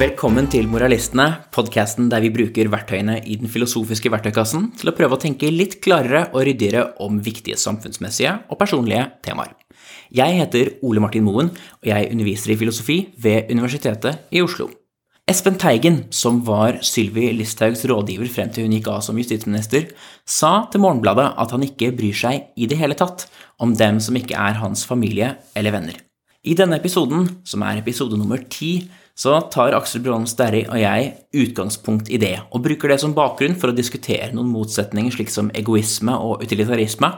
Velkommen til Moralistene, podkasten der vi bruker verktøyene i den filosofiske verktøykassen til å prøve å tenke litt klarere og ryddigere om viktige samfunnsmessige og personlige temaer. Jeg heter Ole Martin Moen, og jeg underviser i filosofi ved Universitetet i Oslo. Espen Teigen, som var Sylvi Listhaugs rådgiver frem til hun gikk av som justisminister, sa til Morgenbladet at han ikke bryr seg i det hele tatt om dem som ikke er hans familie eller venner. I denne episoden, som er episode nummer ti, så tar Aksel Bråholm Sterri og jeg utgangspunkt i det, og bruker det som bakgrunn for å diskutere noen motsetninger slik som egoisme og utilitarisme,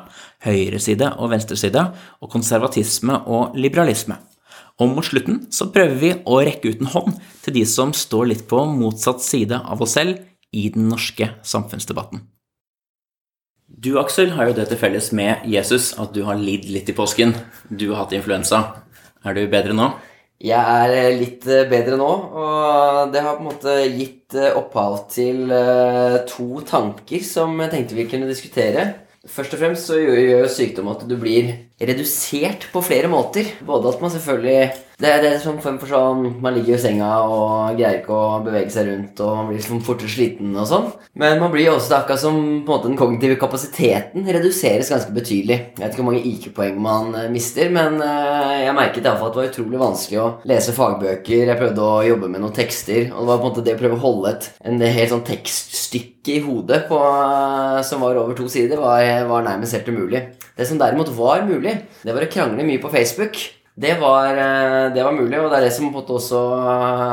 høyreside og venstreside, og konservatisme og liberalisme. Og mot slutten så prøver vi å rekke ut en hånd til de som står litt på motsatt side av oss selv i den norske samfunnsdebatten. Du, Aksel, har jo det til felles med Jesus at du har lidd litt i påsken. Du har hatt influensa. Er du bedre nå? Jeg er eh, litt eh, bedre nå, og det har på en måte gitt eh, opphav til to tanker som jeg tenkte vi kunne diskutere. Først og fremst så gjør sykdom at du blir redusert på flere måter. Både at man selvfølgelig Det, det er sånn form for sånn Man ligger i senga og greier ikke å bevege seg rundt, og man blir liksom fortere sliten og sånn. Men man blir også også akkurat som på en måte den kognitive kapasiteten reduseres ganske betydelig. Jeg vet ikke hvor mange IQ-poeng man mister, men jeg merket iallfall at det var utrolig vanskelig å lese fagbøker. Jeg prøvde å jobbe med noen tekster, og det var på en måte det å prøve å holde et en helt sånn tekststykke i hodet på, som var over to sider, var, var nærmest helt umulig. Det som derimot var mulig, det var å krangle mye på Facebook. Det var, eh, det var mulig, og det er det som på en måte også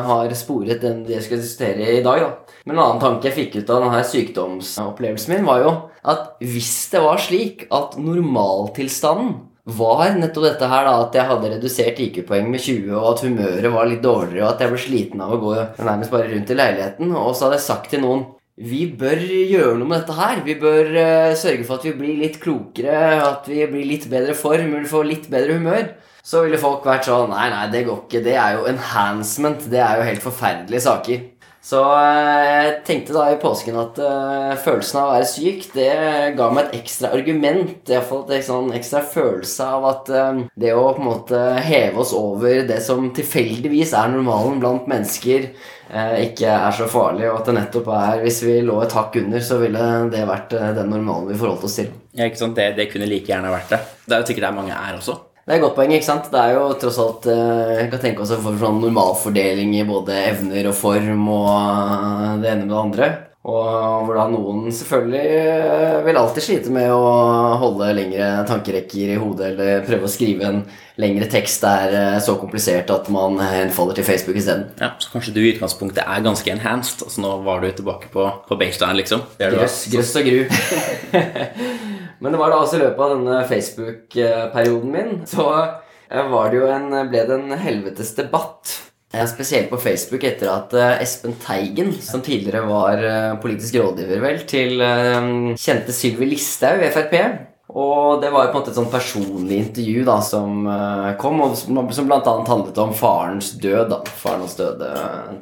har sporet den jeg skal diskutere i dag. Da. Men en annen tanke jeg fikk ut av denne sykdomsopplevelsen min, var jo at hvis det var slik at normaltilstanden var nettopp dette her da, at jeg hadde redusert IQ-poeng med 20, og at humøret var litt dårligere, og at jeg ble sliten av å gå nærmest bare rundt i leiligheten, og så hadde jeg sagt til noen vi bør gjøre noe med dette her. Vi bør uh, sørge for at vi blir litt klokere, at vi blir litt bedre form, vi får litt bedre humør. Så ville folk vært sånn Nei, nei, det går ikke. Det er jo enhancement. Det er jo helt forferdelige saker. Så uh, jeg tenkte da i påsken at uh, følelsen av å være syk, det ga meg et ekstra argument. Iallfall en sånn ekstra følelse av at det å på en måte heve oss over det som tilfeldigvis er normalen blant mennesker uh, ikke er så farlig, og at det nettopp er Hvis vi lå et hakk under, så ville det vært eh, den normalen vi forholdt oss til. Ja, ikke sant? Det, det, kunne like gjerne vært det. Det er jo sikkert der mange er også. Det er et godt poeng. ikke sant? Det er jo tross alt eh, Jeg kan tenke oss få sånn normalfordeling i både evner og form og det ene med det andre. Og hvordan noen selvfølgelig eh, vil alltid slite med å holde lengre tankerekker i hodet eller prøve å skrive en lengre tekst er eh, så komplisert at man henfaller til Facebook isteden. Ja, så kanskje du i utgangspunktet er ganske enhanced, altså nå var du tilbake på, på baseline, liksom? Grøss, grøss og gru. Men det var da også i løpet av denne Facebook-perioden min, så var det jo en, ble det en helvetes debatt Spesielt på Facebook etter at eh, Espen Teigen, som tidligere var eh, politisk rådgiver vel, til eh, kjente Sylvi Listhaug i Frp Og det var på en måte et sånn personlig intervju da som kom, og som bl.a. handlet om farens død. da, Faren hans døde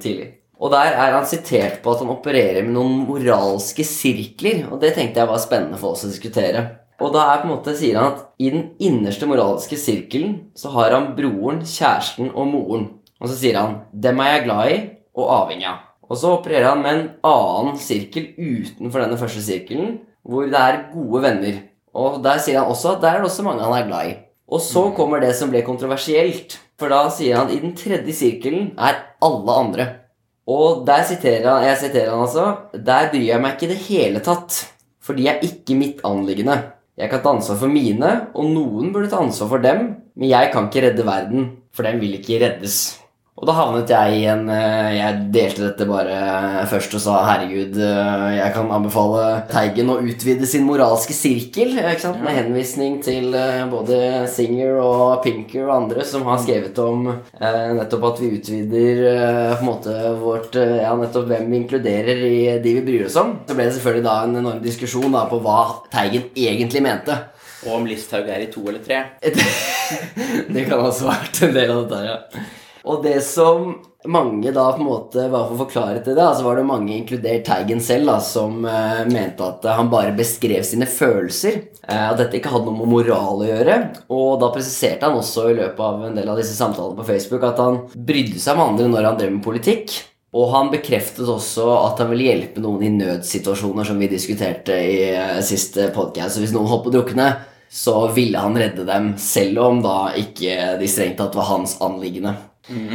tidlig. Og der er han sitert på at han opererer med noen moralske sirkler, og det tenkte jeg var spennende for oss å diskutere. Og da er på en måte, sier han at i den innerste moralske sirkelen så har han broren, kjæresten og moren. Og så sier han 'Dem er jeg glad i og avhengig av'. Og så opererer han med en annen sirkel utenfor denne første sirkelen, hvor det er gode venner. Og der sier han også at der er det også mange han er glad i. Og så mm. kommer det som ble kontroversielt. For da sier han i den tredje sirkelen er alle andre. Og der siterer han, jeg siterer han altså Der bryr jeg meg ikke i det hele tatt. For de er ikke mitt anliggende. Jeg kan ta ansvar for mine, og noen burde ta ansvar for dem, men jeg kan ikke redde verden, for den vil ikke reddes. Og da havnet jeg i en eh, Jeg delte dette bare først og sa herregud, eh, jeg kan anbefale Teigen å utvide sin moralske sirkel. Med henvisning til eh, både Singer og Pinker og andre som har skrevet om nettopp at vi utvider på en måte vårt Ja, nettopp hvem vi inkluderer i de vi bryr oss om. Så ble det selvfølgelig da en enorm diskusjon da på hva Teigen egentlig mente. Og om Listhaug er i to eller tre. det kan også ha vært en del av dette, ja. Og det som mange da på en måte var for å forklare til det, så altså var det mange, inkludert Teigen selv, da, som uh, mente at han bare beskrev sine følelser. Uh, at dette ikke hadde noe med moral å gjøre. Og da presiserte han også i løpet av en del av disse samtalene på Facebook at han brydde seg om andre når han drev med politikk. Og han bekreftet også at han ville hjelpe noen i nødsituasjoner, som vi diskuterte i uh, siste podcast. Så hvis noen holdt på å drukne, så ville han redde dem, selv om da ikke de strengt tatt var hans anliggende.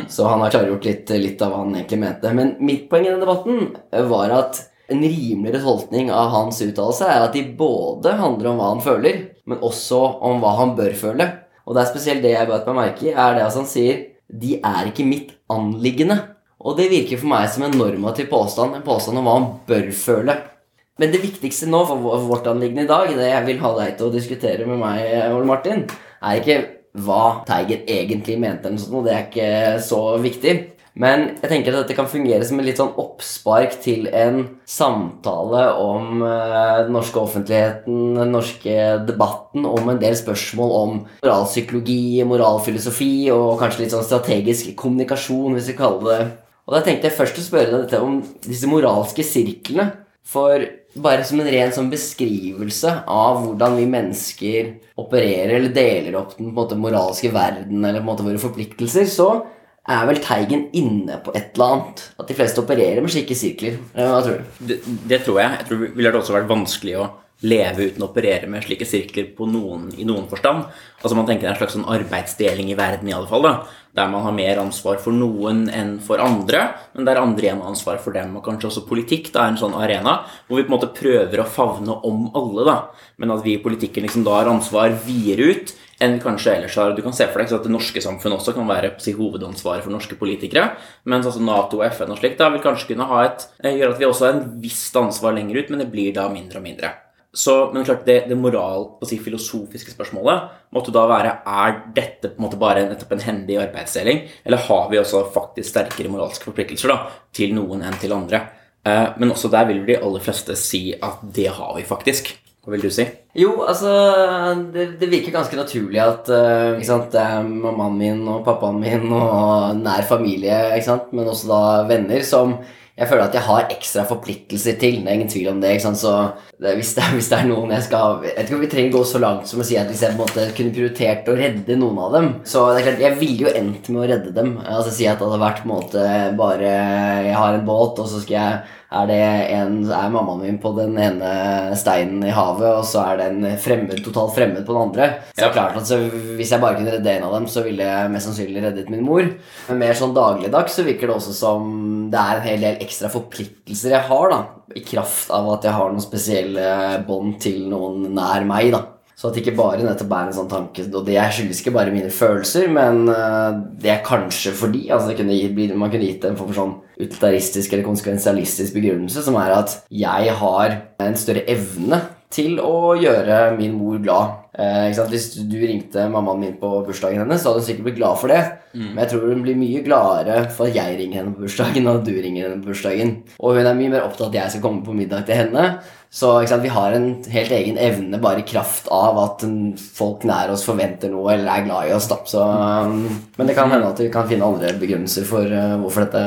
Så han har klargjort litt, litt av hva han egentlig mente. Men mitt poeng i denne debatten var at en rimeligere tolkning av hans uttalelse er at de både handler om hva han føler, men også om hva han bør føle. Og det er spesielt det jeg beit meg merke i, er det at han sier de er ikke mitt anliggende. Og det virker for meg som en normativ påstand, en påstand om hva han bør føle. Men det viktigste nå for vårt anliggende i dag, det jeg vil ha deg til å diskutere med meg, Ole Martin, er ikke hva Teigen egentlig mente, eller sånt, og det er ikke så viktig. Men jeg tenker at dette kan fungere som en litt sånn oppspark til en samtale om eh, den norske offentligheten, den norske debatten, om en del spørsmål om moralpsykologi, moralfilosofi og kanskje litt sånn strategisk kommunikasjon, hvis vi kaller det Og da tenkte jeg først å spørre deg dette om disse moralske sirklene. For bare som en ren sånn beskrivelse av hvordan vi mennesker opererer eller deler opp den måte, moralske verden eller måte våre forpliktelser, så er vel Teigen inne på et eller annet. At de fleste opererer med slike sirkler. Eh, Hva tror du? Det, det tror jeg. Jeg tror det ville også vært vanskelig å leve uten å operere med slike sirkler på noen, i noen forstand. Altså Man tenker en slags sånn arbeidsdeling i verden, i alle fall, da, der man har mer ansvar for noen enn for andre, men der andre igjen har ansvar for dem. Og kanskje også politikk da, er en sånn arena hvor vi på en måte prøver å favne om alle, da, men at vi i politikken liksom da har ansvar videre ut enn kanskje ellers har. Du kan se for deg at det norske samfunnet også kan være si, hovedansvaret for norske politikere, mens altså Nato og FN og slikt da vil kanskje kunne ha et, eh, gjøre at vi også har en visst ansvar lenger ut, men det blir da mindre og mindre. Så, men klart det, det moral, si, filosofiske spørsmålet måtte da være er dette på en måte bare nettopp en hendig arbeidsdeling, eller har vi også faktisk sterkere moralske forpliktelser da, til noen enn til andre? Eh, men også der vil de aller fleste si at det har vi faktisk. Hva vil du si? Jo, altså Det, det virker ganske naturlig at uh, ikke sant, mammaen min og pappaen min og nær familie, ikke sant, men også da venner som jeg føler at jeg har ekstra forpliktelser til. Det er ingen tvil om det. så det, hvis, det, hvis det er noen jeg skal Jeg vet ikke om vi trenger gå så langt som å si at hvis jeg på en måte kunne prioritert å redde noen av dem Så det er klart, jeg ville jo endt med å redde dem. Altså Si at det hadde vært på en måte bare Jeg har en båt, og så skal jeg er det en, er mammaen min på den ene steinen i havet, og så er det en fremmed, totalt fremmed på den andre. Så er klart at så Hvis jeg bare kunne redde en av dem, så ville jeg mest sannsynlig reddet min mor. Men mer sånn dagligdags så virker det også som det er en hel del ekstra forpliktelser jeg har, da. I kraft av at jeg har noen spesielle bånd til noen nær meg, da. Så at ikke bare nettopp er en sånn tanke Og det skyldes ikke bare mine følelser, men eh, det er kanskje fordi altså det kunne gitt, Man kunne gitt en form for sånn utilitaristisk eller konsekvensialistisk begrunnelse, som er at jeg har en større evne til å gjøre min mor glad. Eh? Hvis du ringte mammaen min på bursdagen hennes, så hadde hun sikkert blitt glad for det. Men jeg tror hun blir mye gladere for at jeg ringer henne på bursdagen, og at du ringer henne på bursdagen. Og hun er mye mer opptatt av at jeg skal komme på middag til henne. Så sant, vi har en helt egen evne bare i kraft av at folk nær oss forventer noe eller er glad i oss. Så, mm, men det kan hende at vi kan finne andre begrunnelser for uh, hvorfor, dette,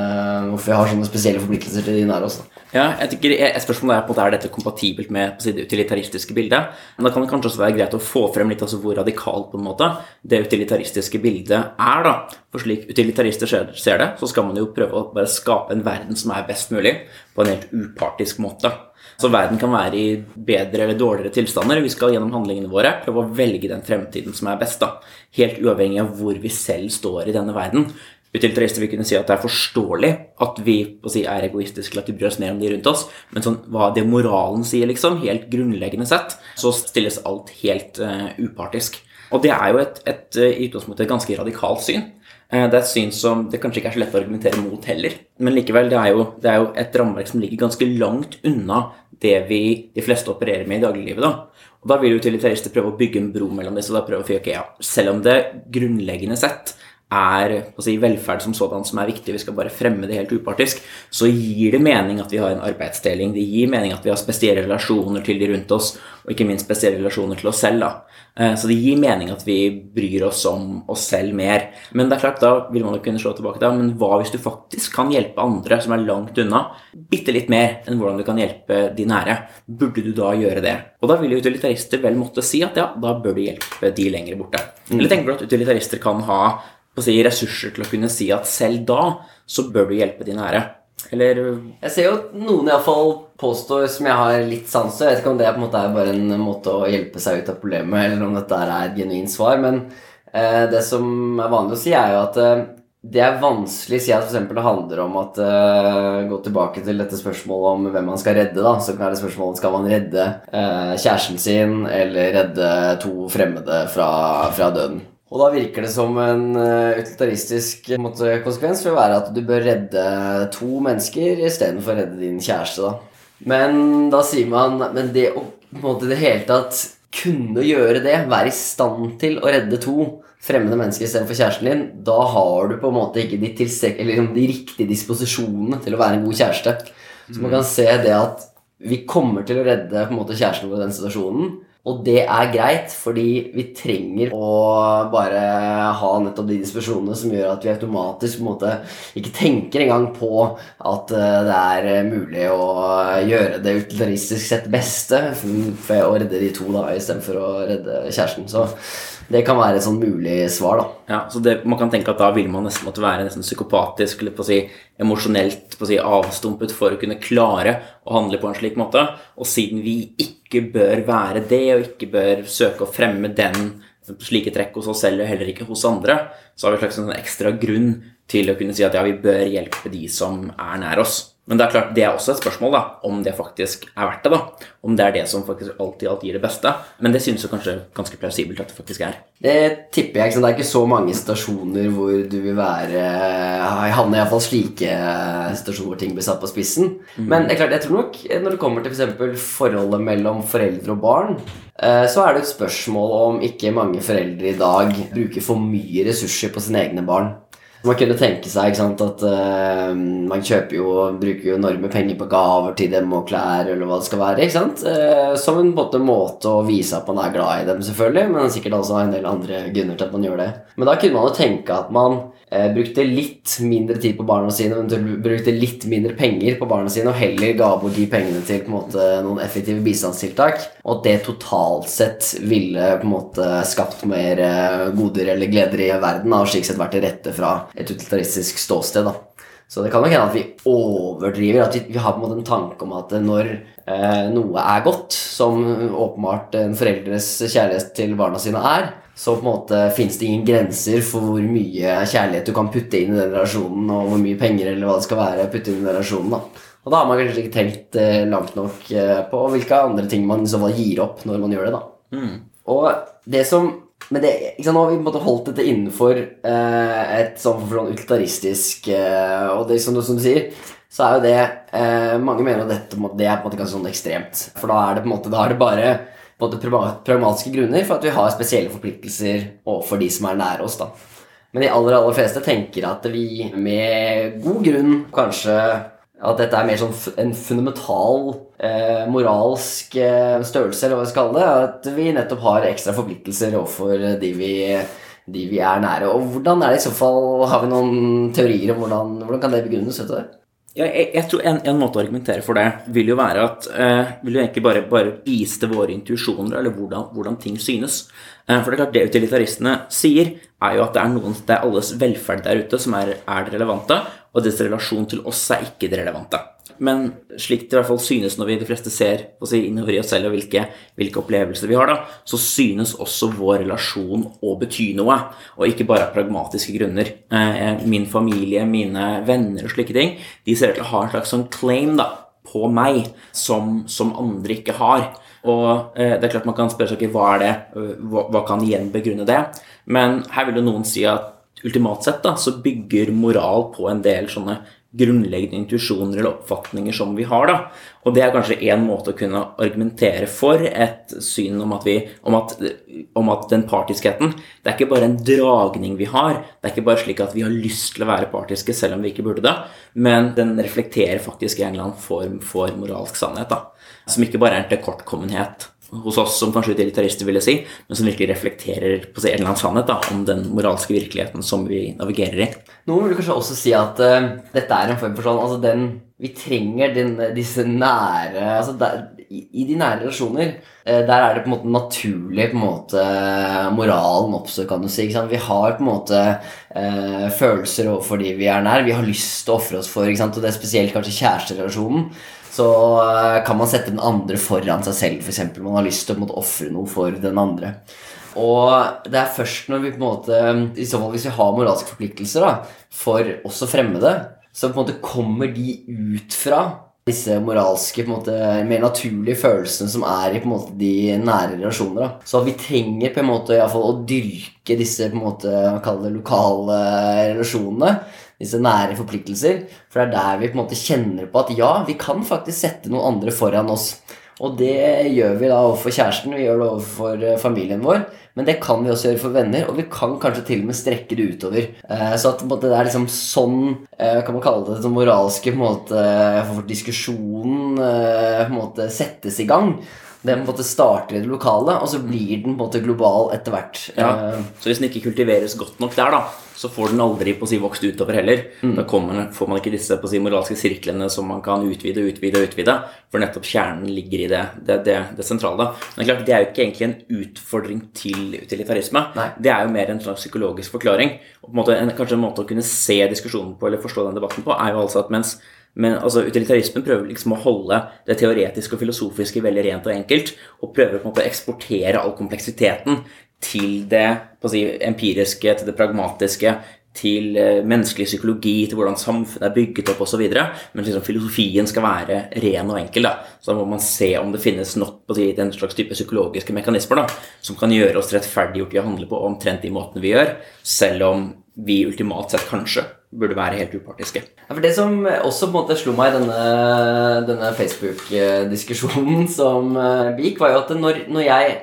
hvorfor vi har sånne spesielle forpliktelser til de nær oss. Da. Ja, jeg tenker Et spørsmål er på en måte, er dette kompatibelt med si, det utilitaristiske bildet. Men da kan det kanskje også være greit å få frem litt altså, hvor radikalt på en måte det utilitaristiske bildet er. da. For slik utilitarister ser det, så skal man jo prøve å bare skape en verden som er best mulig, på en helt upartisk måte. Så verden kan være i bedre eller dårligere tilstander. Vi skal gjennom handlingene våre prøve å velge den fremtiden som er best. da. Helt uavhengig av hvor vi selv står i denne verden. Utilitarister vil kunne si at det er forståelig at vi si, er egoistiske eller at vi bryr oss ned om de rundt oss, men sånn, hva det moralen sier, liksom, helt grunnleggende sett, så stilles alt helt uh, upartisk. Og det er jo et, et, eh, i utgangspunktet et ganske radikalt syn. Eh, Det er et syn som det kanskje ikke er så lett å argumentere mot heller. Men likevel, det er jo, det er jo et rammeverk som ligger ganske langt unna det vi de fleste opererer med i dagliglivet. da. Og Da vil utilitarister prøve å bygge en bro mellom disse. og da prøve å si, ok, ja, Selv om det grunnleggende sett er si, velferd som sådan som er viktig, vi skal bare fremme det helt upartisk, så gir det mening at vi har en arbeidsdeling. Det gir mening at vi har spesielle relasjoner til de rundt oss, og ikke minst spesielle relasjoner til oss selv. da. Eh, Så det gir mening at vi bryr oss om oss selv mer. Men det er klart, da vil man jo kunne slå tilbake da, men hva hvis du faktisk kan hjelpe andre som er langt unna, bitte litt mer enn hvordan du kan hjelpe de nære? Burde du da gjøre det? Og da vil jo utilitarister vel måtte si at ja, da bør du hjelpe de lenger borte. Eller tenker du at utilitarister kan ha si, ressurser til å kunne si at selv da så bør du hjelpe de nære? Eller Jeg ser jo at noen iallfall påstår som jeg har litt sans for. Jeg vet ikke om det på en måte er bare en måte å hjelpe seg ut av problemet, eller om dette er et genuint svar. Men eh, det som er vanlig å si, er jo at eh, det er vanskelig å si at for det handler om at uh, Gå tilbake til dette spørsmålet om hvem man skal redde. da, Så er det spørsmålet skal man redde uh, kjæresten sin eller redde to fremmede fra, fra døden. Og da virker det som en uh, utilitaristisk måte, konsekvens vil være at du bør redde to mennesker istedenfor å redde din kjæreste. da. Men da sier man Men det å på en måte i det hele tatt kunne gjøre det, være i stand til å redde to fremmede mennesker istedenfor kjæresten din, da har du på en måte ikke de, eller de, riktige disposisjonene til å være en god kjæreste. Så man kan se det at vi kommer til å redde på en måte kjæresten vår i den situasjonen. Og det er greit, fordi vi trenger å bare ha nettopp de diskusjonene som gjør at vi automatisk på en måte ikke tenker engang på at eh, det er mulig å gjøre det utenrikstisk sett beste for å redde de to da, istedenfor å redde kjæresten. Så det kan være et sånn mulig svar, da. Ja, så det, Man kan tenke at da vil man nesten måtte være nesten psykopatisk eller på å si emosjonelt på å si avstumpet for å kunne klare å handle på en slik måte. Og siden vi ikke bør være det, og ikke bør søke å fremme den slike trekk hos oss selv og heller ikke hos andre, så har vi en slags en ekstra grunn til å kunne si at ja, vi bør hjelpe de som er nær oss. Men det er klart, det er også et spørsmål da, om det faktisk er verdt det. da, Om det er det som faktisk alltid alt gir det beste. Men det synes jo kanskje ganske plausibelt at det faktisk er. Det tipper jeg. ikke sant? Det er ikke så mange stasjoner hvor du vil være Jeg havner iallfall slike stasjoner hvor ting blir satt på spissen. Mm. Men det er klart, jeg tror nok når det kommer til f.eks. For forholdet mellom foreldre og barn, eh, så er det et spørsmål om ikke mange foreldre i dag bruker for mye ressurser på sine egne barn. Man kunne tenke seg sant, at uh, man kjøper jo bruker jo enorme penger på gaver til dem og klær eller hva det skal være. ikke sant? Uh, som en måte, måte, å vise at man er glad i dem, selvfølgelig, men sikkert også en del andre grunner til at man gjør det. Men da kunne man jo tenke at man brukte litt mindre tid på barna sine, men brukte litt mindre penger på barna sine, og heller ga bort de pengene til måte, noen effektive bistandstiltak, og at det totalt sett ville på en måte skapt mer goder eller gleder i verden, og slik sett vært til rette fra et utilitaristisk ståsted. da. Så det kan nok hende at vi overdriver. At vi, vi, har på en måte en tanke om at når eh, noe er godt, som åpenbart en foreldres kjærlighet til barna sine er, så på en måte fins det ingen grenser for hvor mye kjærlighet du kan putte inn i den relasjonen, og hvor mye penger eller hva det skal være putte inn i den relasjonen. da. Og da har man kanskje ikke tenkt eh, langt nok eh, på hvilke andre ting man i så fall gir opp når man gjør det. da. Mm. Og det som men det, sant, nå har vi på en måte holdt dette innenfor eh, et sånn, sånn utilitaristisk eh, Og det, som, du, som, du, sier, så er jo det eh, Mange mener at dette det er på en måte ganske sånn ekstremt. For da er det på en måte, da er det bare måte pragmatiske grunner for at vi har spesielle forpliktelser overfor de som er nære oss. da. Men de aller aller fleste tenker at vi med god grunn kanskje at dette er mer sånn en fundamental eh, moralsk eh, størrelse, eller hva vi skal kalle det. At vi nettopp har ekstra forpliktelser overfor de vi, de vi er nære. Og hvordan er det i så fall Har vi noen teorier om hvordan, hvordan kan det begrunnes? Vet du? Ja, jeg, jeg, tror en, en, måte å argumentere for det vil jo være at eh, vil jo egentlig bare, bare vise våre intuisjoner, eller hvordan, hvordan, ting synes. Eh, for det er klart, det utilitaristene sier, er jo at det er, noen, det er alles velferd der ute som er, er det relevante, og dets relasjon til oss er ikke det relevante. Men slik det i hvert fall synes når vi de fleste ser si, innover i oss selv og hvilke, hvilke, opplevelser vi har, da, så synes også vår relasjon å bety noe, og ikke bare av pragmatiske grunner. Eh, min familie, mine venner og slike ting, de ser ut til å ha en slags sånn claim da, på meg som, som andre ikke har. Og eh, det er klart Man kan spørre seg hva er det, hva, hva kan igjen begrunne det? Men her vil jo noen si at ultimat sett da, så bygger moral på en del sånne grunnleggende intuisjoner eller oppfatninger som vi har. da. Og det er kanskje én måte å kunne argumentere for et syn om at, vi, om, at, om at, den partiskheten Det er ikke bare en dragning vi har. Det er ikke bare slik at vi har lyst til å være partiske selv om vi ikke burde det. Men den reflekterer faktisk i en eller annen form for moralsk sannhet. da. Som ikke bare er en tilkortkommenhet hos oss som kanskje utilitarister ville si, men som virkelig reflekterer på en eller annen sannhet da, om den moralske virkeligheten som vi navigerer i. Noen vil kanskje også si at uh, dette er en form for sånn altså den, Vi trenger den, disse nære altså der, i, i de nære relasjoner, uh, der er det på en måte naturlig på en måte moralen oppstår, kan du si. Vi har på en måte uh, følelser overfor de vi er nær. Vi har lyst til å ofre oss for, og det er spesielt kanskje kjæresterelasjonen. Så eh, kan man sette den andre foran seg selv, f.eks. Man har lyst til å ofre noe for den andre. Og det er først når vi på en måte I så fall hvis vi har moralske forpliktelser da, for også fremmede, så på en måte kommer de ut fra disse moralske, på en måte, mer naturlige følelsene som er i på en måte de nære relasjoner. Da. Så vi trenger på en måte i fall, å dyrke disse på en måte, det lokale relasjonene. Disse nære forpliktelser. For det er der vi på en måte kjenner på at ja, vi kan faktisk sette noen andre foran oss. Og det gjør vi da overfor kjæresten, vi gjør det overfor eh, familien vår. Men det kan vi også gjøre for venner, og vi kan kanskje til og med strekke det utover. Eh, så at det er liksom sånn eh, kan man kalle det, den moralske på en måte, for diskusjonen på en måte settes i gang. Den på en måte starter i det lokale, og så blir den på en måte global etter hvert. Ja, så hvis den ikke kultiveres godt nok der, da, så får den aldri på å si vokst utover heller. Mm. Da kommer, får man ikke disse på å si moralske sirklene som man kan utvide og utvide og utvide. For nettopp kjernen ligger i det, det, det, det sentrale. Men det er klart, det er jo ikke egentlig en utfordring til utilitarisme. Nei. Det er jo mer en slags psykologisk forklaring. Og på en måte, en, kanskje en måte å kunne se diskusjonen på eller forstå den debatten på er jo altså at mens men altså, utilitarismen prøver liksom å holde det teoretiske og filosofiske veldig rent og enkelt, og prøver på en måte å eksportere all kompleksiteten til det si, empiriske, til det pragmatiske, til uh, menneskelig psykologi, til hvordan samfunnet er bygget opp osv. Men liksom, filosofien skal være ren og enkel. Da. Så da må man se om det finnes nok på si, den slags type psykologiske mekanismer da, som kan gjøre oss rettferdiggjort i å handle på omtrent de måtene vi gjør, selv om vi ultimat sett kanskje burde være helt upartiske. Ja, for Det som også på en måte slo meg i denne, denne Facebook-diskusjonen som uh, gikk, var jo at når, når jeg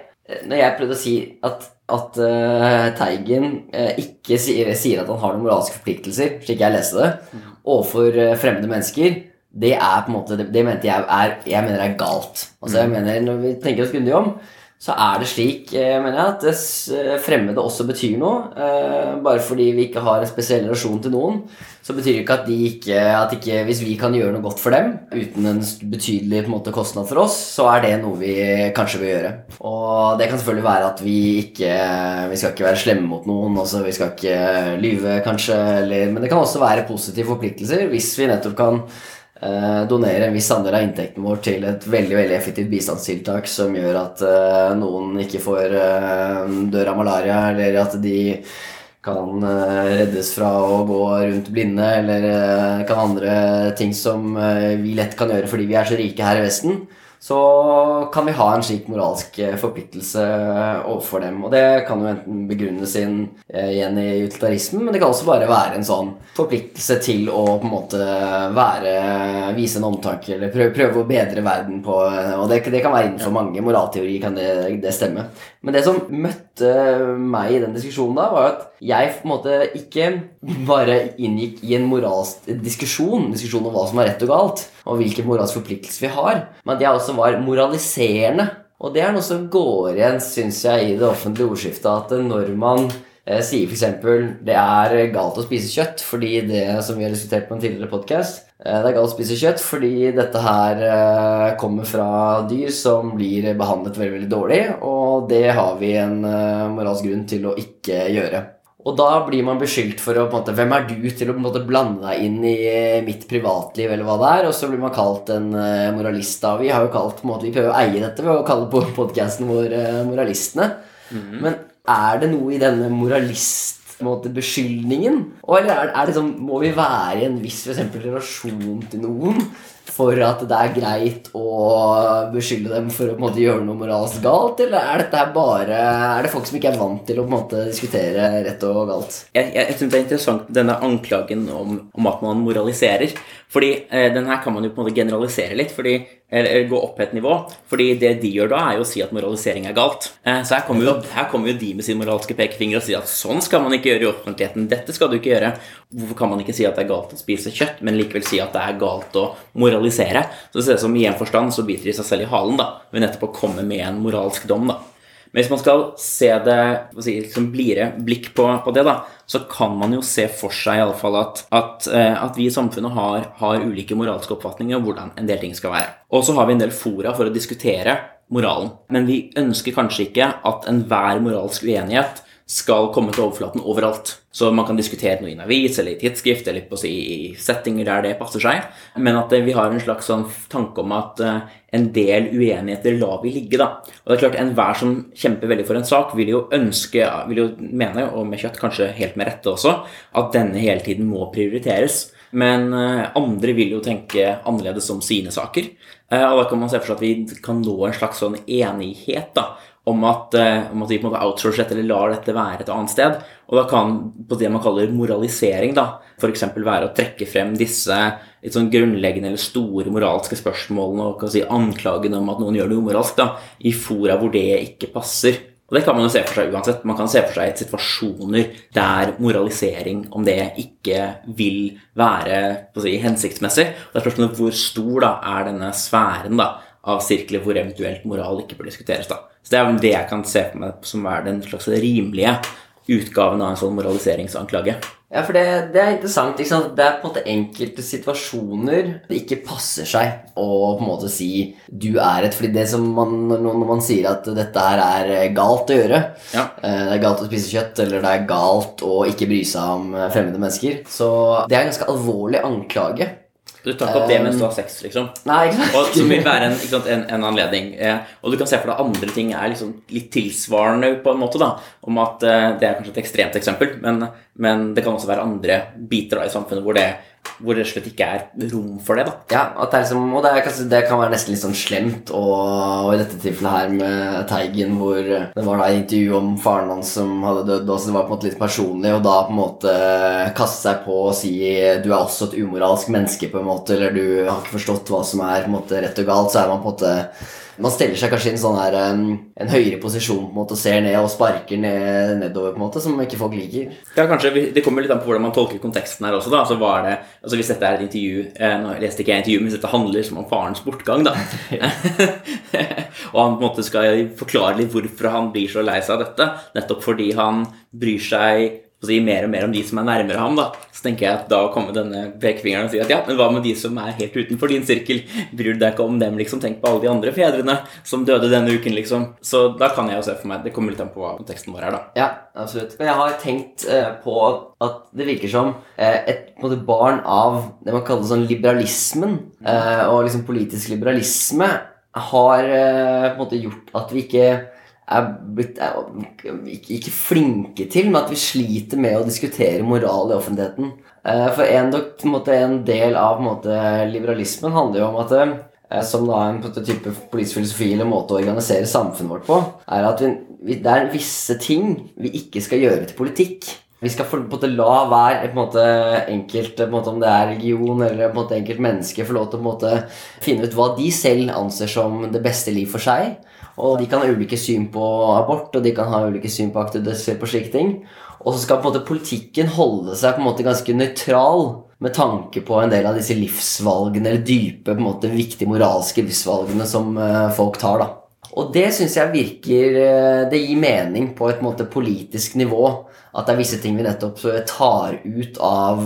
når jeg prøvde å si at, at uh, Teigen uh, ikke sier, sier, at han har noen moralske forpliktelser, slik jeg leste det, overfor uh, fremmede mennesker, det er på en måte, det, det mente jeg er, jeg mener er galt. Altså jeg mm. mener, Når vi tenker oss grundig om, så er det slik, eh, mener jeg, at det eh, fremmede også betyr noe. Eh, bare fordi vi ikke har en spesiell relasjon til noen, så betyr det ikke at, de ikke, at ikke, hvis vi kan gjøre noe godt for dem uten en betydelig en måte, kostnad for oss, så er det noe vi kanskje vil gjøre. Og det kan selvfølgelig være at vi ikke Vi skal ikke være slemme mot noen, altså vi skal ikke lyve, kanskje, eller, men det kan også være positive forpliktelser hvis vi nettopp kan donere en viss andel av inntekten vår til et veldig veldig effektivt bistandstiltak som gjør at eh, noen ikke får eh, dør av malaria, eller at de kan eh, reddes fra å gå rundt blinde, eller eh, kan andre ting som eh, vi lett kan gjøre fordi vi er så rike her i Vesten så kan vi ha en slik moralsk eh, forpliktelse overfor dem. Og det kan jo enten begrunnes inn eh, igjen i utilitarismen, men det kan også bare være en sånn forpliktelse til å på en måte være Vise en omtanke eller prøve, prøve å bedre verden på Og det, det kan være innenfor mange moralteorier, kan det, det stemme. Men det som møtte meg i den diskusjonen da, var at jeg på en måte ikke bare inngikk i en moralsk diskusjon, diskusjon om hva som er rett og galt, og hvilke moralske forpliktelser vi har, men at jeg også var moraliserende. Og det er noe som går igjen, syns jeg, i det offentlige ordskiftet, at når man eh, sier f.eks. det er galt å spise kjøtt fordi det som vi har diskutert på en tidligere podkast, eh, det er galt å spise kjøtt fordi dette her eh, kommer fra dyr som blir behandlet veldig veldig dårlig, og det har vi en eh, moralsk grunn til å ikke gjøre. Og da blir man beskyldt for å på en måte, Hvem er du til å på en måte blande deg inn i mitt privatliv, eller hva det er? Og så blir man kalt en uh, moralist. da Vi har jo kalt, på en måte, vi prøver å eie dette ved å kalle på podkasten vår uh, Moralistene. Mm -hmm. Men er det noe i denne moralist-beskyldningen? Eller er, er det sånn, må vi være i en viss for eksempel, relasjon til noen? For at det er greit å beskylde dem for å måte gjøre noe moralsk galt? Eller er dette bare Er det folk som ikke er vant til å måte diskutere rett og galt? Jeg, jeg, jeg synes det er interessant denne anklagen om, om at man moraliserer. Fordi eh, den her kan man jo på en måte generalisere litt, fordi, eller gå opp et nivå. Fordi det de gjør da, er jo å si at moralisering er galt. Eh, så her kommer, jo, her kommer jo de med sin moralske pekefinger og sier at sånn skal man ikke gjøre i offentligheten. Dette skal du ikke gjøre. Hvorfor kan man ikke si at det er galt å spise kjøtt, men likevel si at det er galt å moralisere? Så det ser ut som i en forstand så biter de seg selv i halen da, ved nettopp å komme med en moralsk dom. da. Men hvis man skal se det si, liksom blidere blikk på, på, det, da, så kan man jo se for seg i alle fall at, at, eh, at vi i samfunnet har, har, ulike moralske oppfatninger om hvordan en del ting skal være. Og så har vi en del fora for å diskutere moralen. Men vi ønsker kanskje ikke at enhver moralsk uenighet skal komme til overflaten overalt. Så man kan diskutere noe i en avis eller i tidsskrift eller på å si, i settinger der det passer seg. Men at vi har en slags sånn tanke om at uh, en del uenigheter lar vi ligge. da. Og det er klart, Enhver som kjemper veldig for en sak, vil jo ønske, vil jo mene, og med kjøtt kanskje helt med rette også, at denne hele tiden må prioriteres. Men uh, andre vil jo tenke annerledes om sine saker. Og da kan man se for seg at vi kan nå en slags sånn enighet da, om at, eh, om at vi på en måte outsourcer dette eller lar dette være et annet sted. Og da kan på det man kaller moralisering da, f.eks. være å trekke frem disse litt sånn grunnleggende eller store moralske spørsmålene og si, anklagene om at noen gjør noe umoralsk, da, i fora hvor det ikke passer. Og det kan man jo se for seg uansett. Man kan se for seg situasjoner der moralisering om det ikke vil være si, hensiktsmessig. Og det er spørsmålet hvor stor da, er denne sfæren da, av sirkler hvor eventuelt moral ikke bør diskuteres. da. Så Det er det jeg kan se for meg som er den slags rimelige utgaven av en sånn moraliseringsanklage. Ja, for det, det er interessant. Det er på en måte enkelte situasjoner det ikke passer seg å på en måte si 'du er et' fordi det som man, Når man sier at dette her er galt å gjøre, ja. Eh, det er galt å spise kjøtt, eller det er galt å ikke bry seg om fremmede mennesker, så det er en ganske alvorlig anklage. Du tar ikke opp det mens du har sex, liksom. Nei, sant? Og Som vil være en, sant, en, en anledning. Eh, og du kan se for deg andre ting er liksom litt tilsvarende på en måte. da, Om at eh, det er kanskje et ekstremt eksempel, men, men det kan også være andre biter da, i samfunnet hvor det hvor det slett ikke er rom for det. da. Ja, det liksom, og det, er, det, kan være nesten litt sånn slemt. Og, og, i dette tilfellet her med Teigen, hvor det var da intervju om faren hans som hadde dødd, og så det var på en måte litt personlig, og da på en måte kaste seg på og si du er også et umoralsk menneske, på en måte, eller du har ikke forstått hva som er på en måte rett og galt, så er man på en måte man stiller seg kanskje i en sånn her en høyere posisjon på en måte og ser ned og sparker ned, nedover, på en måte, som ikke folk liker. Ja, kanskje, Det kommer litt an på hvordan man tolker konteksten her også. da, så var det, altså Hvis dette er et intervju eh, Nå leste ikke jeg intervju, men hvis dette handler som om farens bortgang, da Og han på en måte skal forklare litt hvorfor han blir så lei seg av dette, nettopp fordi han bryr seg si, mer og mer om de som er nærmere ham, da, så tenker jeg at da kommer denne pekefingeren og sier at ja, men hva med de som er helt utenfor din sirkel? Bryr deg ikke om dem, liksom? Tenk på alle de andre fedrene som døde denne uken, liksom. Så da kan jeg jo se for meg Det kommer litt an på hva konteksten vår er, da. Ja, absolutt. Men jeg har tenkt eh, på at det virker som eh, et måte, barn av det man kaller sånn liberalismen, eh, og liksom politisk liberalisme, har på en måte gjort at vi ikke er blitt er, ikke, ikke, flinke til, men at vi sliter med å diskutere moral i offentligheten. Eh, for en, en del av måte, liberalismen handler jo om at eh, som da en type politisk filosofi eller måte å organisere samfunnet vårt på, er at vi, det er visse ting vi ikke skal gjøre til politikk. Vi skal på en måte la hver en måte, enkelt, en måte, om det er religion eller på en måte, enkelt menneske, få lov til å finne ut hva de selv anser som det beste liv for seg. Og de kan ha ulike syn på abort, og de kan ha ulike syn på aktivitet og slike ting. Og så skal på en måte politikken holde seg på en måte ganske nøytral med tanke på en del av disse livsvalgene, eller dype, på en måte viktige moralske livsvalgene som uh, folk tar. da. Og det syns jeg virker uh, Det gir mening på et måte, politisk nivå. At det er visse ting vi nettopp tar ut av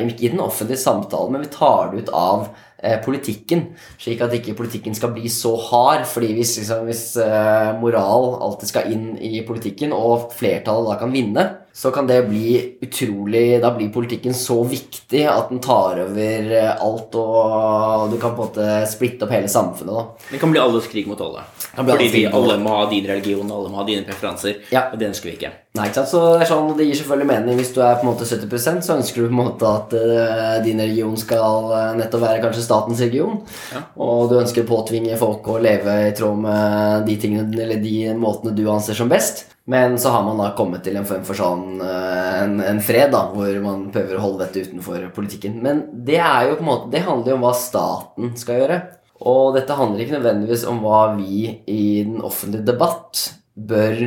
Ikke i den offentlige samtalen, men vi tar det ut av Eh, politikken, slik at ikke politikken skal bli så hard. fordi hvis, liksom, hvis eh, moral alltid skal inn i politikken, og flertallet da kan vinne, så kan det bli utrolig Da blir politikken så viktig at den tar over eh, alt, og du kan på en måte splitte opp hele samfunnet. da. Det kan bli alles krig mot alle. Fordi alle må ha din religion, alle må ha dine preferanser. Ja. Og det ønsker vi ikke. Nei, ikke sant? Så det, er sånn, det gir selvfølgelig mening. Hvis du er på en måte 70 så ønsker du på en måte at uh, din religion skal uh, nettopp være kanskje statens religion. Ja. Og du ønsker å påtvinge folk å leve i tråd med de tingene, eller de måtene du anser som best. Men så har man da kommet til en form for sånn uh, en, en, fred, da, hvor man prøver å holde dette utenfor politikken. Men det er jo på en måte, det handler jo om hva staten skal gjøre. Og dette handler ikke nødvendigvis om hva vi i den offentlige debatt bør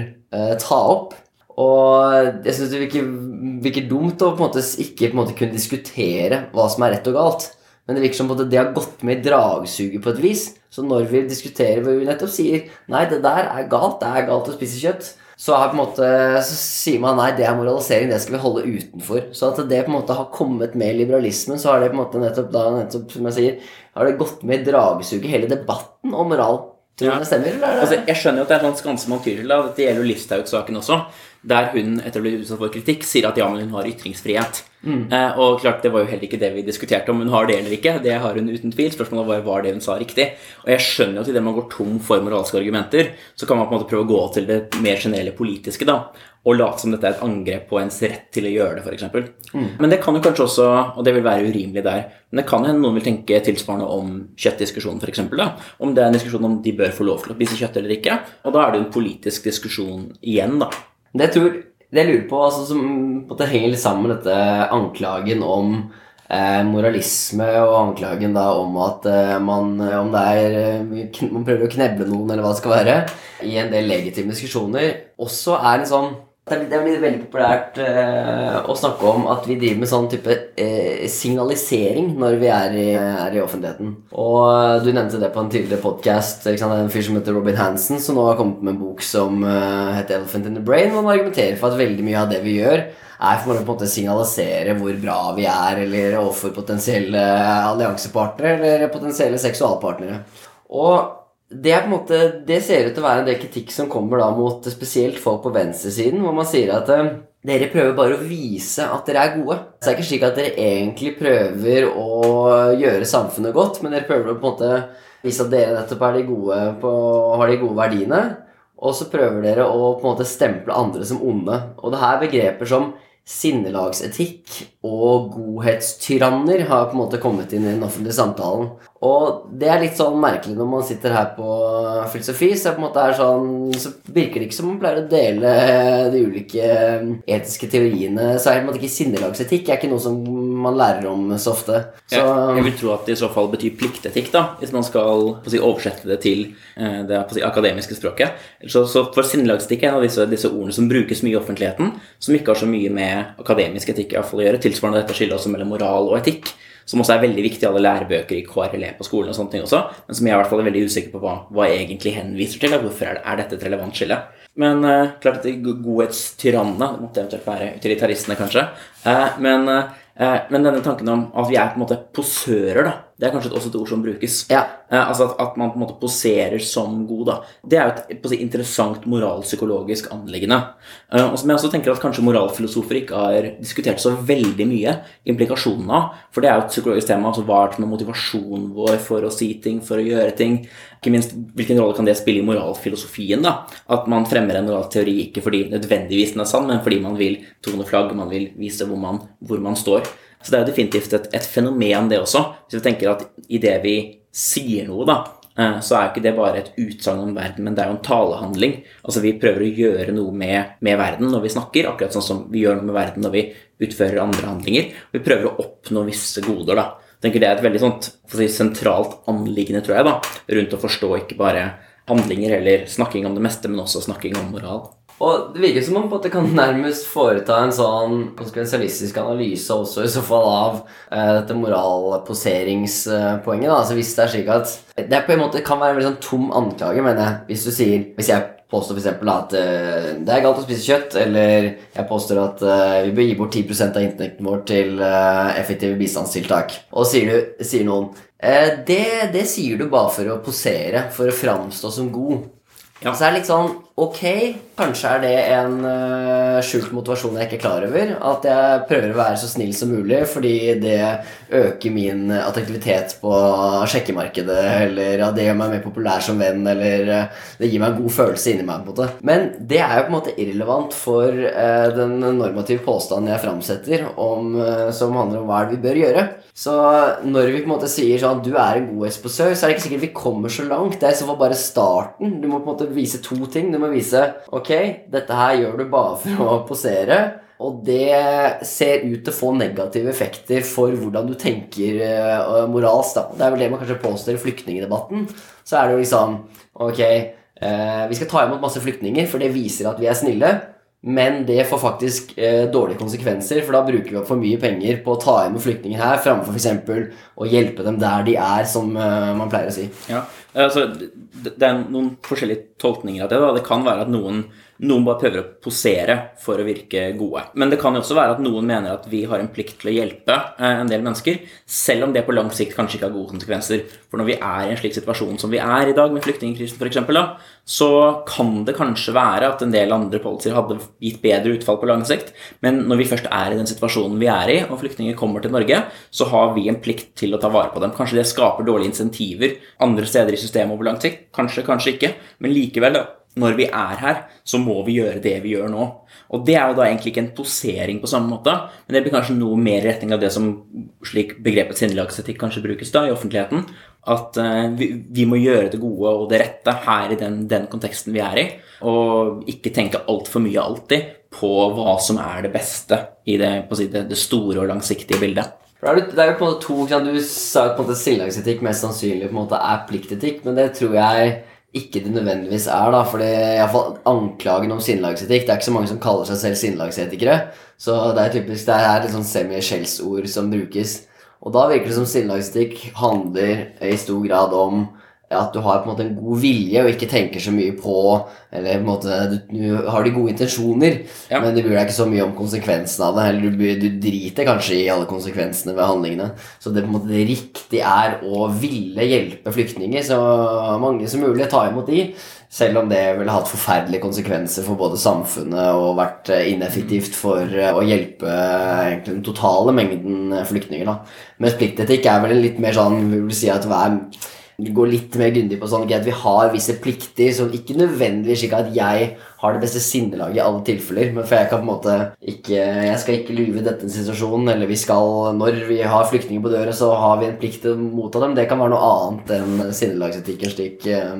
ta opp. Og jeg syns det virker, virker, dumt å på en måte ikke på en måte kunne diskutere hva som er rett og galt. Men det virker som at det har gått med i dragsuget på et vis. Så når vi diskuterer hvor vi nettopp sier Nei, det der er galt. Det er galt å spise kjøtt. Så, er på en måte, så sier man nei, det er moralisering. Det skal vi holde utenfor. Så at det på en måte har kommet med liberalismen, så har det på en måte nettopp da, nettopp, som jeg sier, har det gått med i dragsuget, hele debatten om moral. Tror du Ja. det stemmer? Er? Altså, jeg skjønner jo at det er sånn skanse til. Dette gjelder jo Listhaug-saken også. Der hun etter å bli utsatt for kritikk sier at ja, men hun har ytringsfrihet. Eh, og klart, det var jo heller ikke det vi diskuterte, om hun har det eller ikke. Det har hun uten tvil. Spørsmålet var var det hun sa riktig. Og jeg skjønner jo at idet man går tom for moralske argumenter, så kan man på en måte prøve å gå til det mer generelle politiske, da. Og late som dette er et angrep på ens rett til å gjøre det, f.eks. Men det kan jo kanskje også, og det vil være urimelig der, men det kan hende noen vil tenke tilsvarende om kjøttdiskusjonen, f.eks. Om det er en diskusjon om de bør få lov til å spise kjøtt eller ikke. Og da er det jo en politisk diskusjon igjen, da. Det jeg tror Det jeg lurer på, altså, som på måte henger litt sammen med dette anklagen om eh, moralisme og anklagen da om at eh, man Om det er eh, Man prøver å kneble noen, eller hva det skal være, i en del legitime diskusjoner, også er en sånn det er, blitt veldig populært eh, å snakke om at vi driver med sånn type eh, signalisering når vi er i, er i offentligheten. Og eh, du nevnte det på en tidligere podkast. En fyr som heter Robin Hansen, som nå har kommet med en bok som eh, heter 'Elephant in the Brain'. Han argumenterer for at veldig mye av det vi gjør, er for å på en måte signalisere hvor bra vi er, eller overfor potensielle alliansepartnere eller potensielle seksualpartnere. Og det, er på en måte, det ser ut til å være en del kritikk som kommer da mot spesielt folk på venstresiden, hvor man sier at eh, dere prøver bare å vise at dere er gode. Så det er ikke slik at dere egentlig prøver å gjøre samfunnet godt, men dere prøver å på en måte vise at dere nettopp er de gode på, har de gode verdiene. Og så prøver dere å på en måte stemple andre som onde. Og det her begreper som sinnelagsetikk og godhetstyranner har på en måte kommet inn i den offentlige samtalen. Og det er litt sånn merkelig når man sitter her på filosofi, så, på en måte sånn, så virker det ikke som man pleier å dele de ulike etiske teoriene. Så er det ikke sinnelagsetikk er ikke noe som man lærer om så ofte. Så, Jeg, vil tro at det i så fall betyr pliktetikk, da, hvis man skal på å si, oversette det til eh, det si, akademiske språket. Så, så for sinnelagsetikk er en av disse, disse ordene som brukes mye i offentligheten, som ikke har så mye med akademisk etikk å gjøre. Tilsvarende dette skillet også mellom moral og etikk, som også er veldig viktig i alle lærebøker i KRLE på skolen, og sånne ting også, men som jeg i hvert fall er veldig usikker på hva, hva egentlig henviser til. Hvorfor er, det, er dette et relevant skille? Men uh, klart at de godhetstyrannene det måtte eventuelt være utilitaristene, kanskje. Uh, men, uh, men denne tanken om at vi er på en måte posører, da, det er kanskje også et ord som brukes. ja. Eh, altså at, at man på en måte poserer som god. da. Det er jo et si, interessant moralpsykologisk anliggende. Eh, og som jeg også tenker at kanskje moralfilosofer ikke har diskutert så veldig mye implikasjonene av. For det er jo et psykologisk tema. altså Hva er det som er motivasjonen vår for å si ting, for å gjøre ting? Ikke minst, Hvilken rolle kan det spille i moralfilosofien? da? At man fremmer en moralteori ikke fordi nødvendigvis den er sann, men fordi man vil tone flagg, man vil vise hvor man, hvor man står. Så det er jo definitivt et, et fenomen, det også. Hvis vi tenker at i det vi sier noe, da, eh, så er jo ikke det bare et utsagn om verden, men det er jo en talehandling. Altså Vi prøver å gjøre noe med, med verden når vi snakker, akkurat sånn som vi gjør noe med verden når vi utfører andre handlinger. Vi prøver å oppnå visse goder. da. Jeg tenker Det er et veldig sånt, si, sentralt anliggende, tror jeg, da, rundt å forstå ikke bare handlinger eller snakking om det meste, men også snakking om moral. Og det virker som om at det kan nærmest foreta en sånn konsekvensialistisk analyse også i så fall av eh, dette moralposeringspoenget. da. Altså Hvis det er slik at Det på en måte kan være en veldig sånn tom anklage, mener jeg. Hvis du sier Hvis jeg påstår eksempel at eh, det er galt å spise kjøtt, eller jeg påstår at eh, vi bør gi bort 10% av inntekten vår til eh, effektive bistandstiltak, og sier, du, sier noen eh, det, det sier du bare for å posere, for å framstå som god. Ja. Så er det litt sånn Ok, kanskje er det en uh, skjult motivasjon jeg ikke er klar over. At jeg prøver å være så snill som mulig fordi det øker min attraktivitet på sjekkemarkedet, eller at det gjør meg mer populær som venn, eller uh, det gir meg en god følelse inni meg. på måte. Men det er jo på en måte irrelevant for uh, den normative påstanden jeg framsetter, om, som handler om hva vi bør gjøre. Så når vi på en måte sier sånn du er en god godhetsposør, så er det ikke sikkert vi kommer så langt. Det er i så fall bare starten. Du må på en måte vise to ting. Du må vise ok, dette her gjør du bare for å posere. Og det ser ut til å få negative effekter for hvordan du tenker uh, moralsk. da. Det er vel det man kanskje påstår i flyktningdebatten. Så er det jo liksom Ok, uh, vi skal ta imot masse flyktninger, for det viser at vi er snille. men det får faktisk uh, dårlige konsekvenser, for da bruker vi opp for mye penger på å ta imot flyktninger her, framfor f.eks. å hjelpe dem der de er, som eh, man pleier å si. Ja, altså, det, er noen forskjellige tolkninger av det. Da. Det kan være at noen noen bare prøver å posere for å virke gode. Men det kan jo også være at noen mener at vi har en plikt til å hjelpe eh, en del mennesker, selv om det på lang sikt kanskje ikke har gode konsekvenser. For når vi er i en slik situasjon som vi er i dag, med flyktningkrisen f.eks., så kan det kanskje være at en del andre policies hadde gitt bedre utfall på lang sikt. Men når vi først er i den situasjonen vi er i, og flyktninger kommer til Norge, så har vi en plikt til å ta vare på dem. Kanskje det skaper dårlige insentiver andre steder i systemet over lang sikt. Kanskje, kanskje ikke. Men likevel, da når vi er her, så må vi gjøre det vi gjør nå. Og det er jo da egentlig ikke en posering på samme måte, men det blir kanskje noe mer i retning av det som slik begrepet sinnelagsetikk kanskje brukes da i offentligheten. At uh, vi, vi, må gjøre det gode og det rette her i den, den konteksten vi er i. Og ikke tenke altfor mye alltid på hva som er det beste i det, si, det, det store og langsiktige bildet. Det er jo på en måte to, Du sa jo på en måte sinnelagsetikk mest sannsynlig på en måte er pliktetikk, men det tror jeg ikke det nødvendigvis er. da, fordi iallfall Anklagen om sinnelagsetikk Det er ikke så mange som kaller seg selv sinnelagsetikere. Så det er typisk, det er litt sånn semi-skjellsord som brukes. Og da virker det som sinnelagsetikk handler i stor grad om at du har på en måte en god vilje og ikke tenker så mye på Eller på en måte du, du har de gode intensjoner, ja. men du bryr deg ikke så mye om konsekvensene av det. Eller du, du, driter kanskje i alle konsekvensene ved handlingene. Så det på en måte det riktige er å ville hjelpe flyktninger, så mange som mulig ta imot de. Selv om det ville hatt forferdelige konsekvenser for både samfunnet og vært ineffektivt for å hjelpe egentlig den totale mengden flyktninger. da. Mens pliktetikk er vel litt mer sånn vi vil si at hver gå litt mer grundig på sånn at vi har visse plikter, som ikke nødvendigvis slik at jeg har det beste sinnelaget i alle tilfeller. Men for jeg kan på en måte ikke Jeg skal ikke lyve dette situasjonen, eller vi skal Når vi har flyktninger på døra, så har vi en plikt til å motta dem. Det kan være noe annet enn sinnelagsetikken slik eh,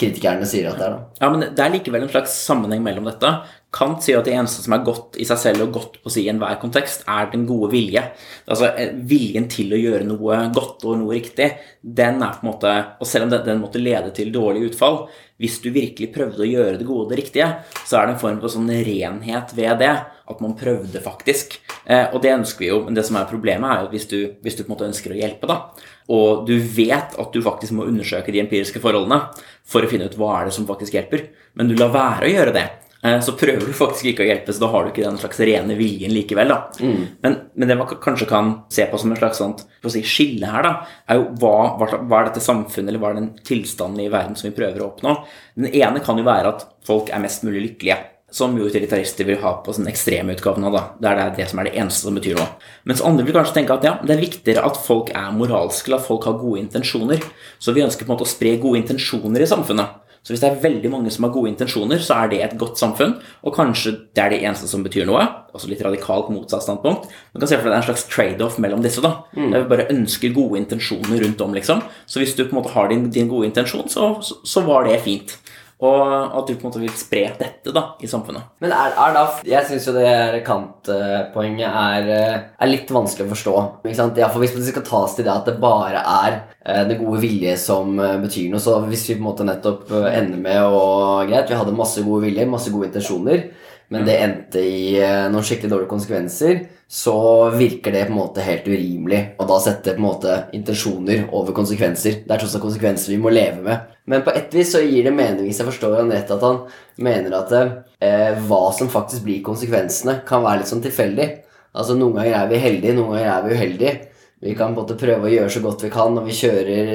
kritikerne sier at det er. da. Ja, men det er likevel en slags sammenheng mellom dette. Kant sier at det eneste som er godt i seg selv og godt på si i enhver kontekst, er den gode vilje. Altså eh, Viljen til å gjøre noe godt og noe riktig, den er på en måte Og selv om den måtte lede til dårlig utfall, hvis du virkelig prøvde å gjøre det gode og det riktige, så er det en form for sånn renhet ved det. At man prøvde, faktisk. Eh, og det ønsker vi jo, men det som er problemet, er at hvis du, hvis du på en måte ønsker å hjelpe, da, og du vet at du faktisk må undersøke de empiriske forholdene for å finne ut hva er det som faktisk hjelper, men du lar være å gjøre det så prøver du faktisk ikke å hjelpe, så da har du ikke den slags rene viljen likevel. Mm. Men, men, det man kanskje kan se på som en slags sånt, si, skille her, da, er jo hva, hva, er dette samfunnet eller hva er den tilstanden i verden som vi prøver å oppnå. Den ene kan jo være at folk er mest mulig lykkelige. Som jo utilitarister vil ha på sånn ekstremutgaven nå, da, Der det er det som er det eneste som betyr noe. Mens andre vil kanskje tenke at ja, det er viktigere at folk er moralske, at folk har gode intensjoner. Så vi ønsker på en måte å spre gode intensjoner i samfunnet. Så hvis det er veldig mange som har gode intensjoner, så er det et godt samfunn. Og kanskje det er det eneste som betyr noe. Altså litt radikalt motsatt standpunkt. Man kan se for deg det er en slags trade-off mellom disse. da. Mm. Der vi bare ønsker gode intensjoner rundt om, liksom. Så hvis du på en måte har din, din gode intensjon, så, så, så var det fint. Og at du på en måte vil spre dette da, i samfunnet. Men er, er da, Jeg syns jo det kantpoenget er, er, litt vanskelig å forstå. Ikke sant? Ja, for Hvis det skal tas til det at det bare er eh, det gode vilje som eh, betyr noe, så hvis vi på en måte nettopp eh, ender med å Greit, vi hadde masse gode vilje, masse gode intensjoner, men det endte i noen skikkelig dårlige konsekvenser så virker det på en måte helt urimelig. Og da setter på en måte intensjoner over konsekvenser. Det er tross alt konsekvenser vi må leve med. Men på et vis så gir det mening hvis jeg forstår han rett, at han mener at eh, hva som faktisk blir konsekvensene, kan være litt sånn tilfeldig. Altså Noen ganger er vi heldige, noen ganger er vi uheldige. Vi kan både prøve å gjøre så godt vi kan, og vi kjører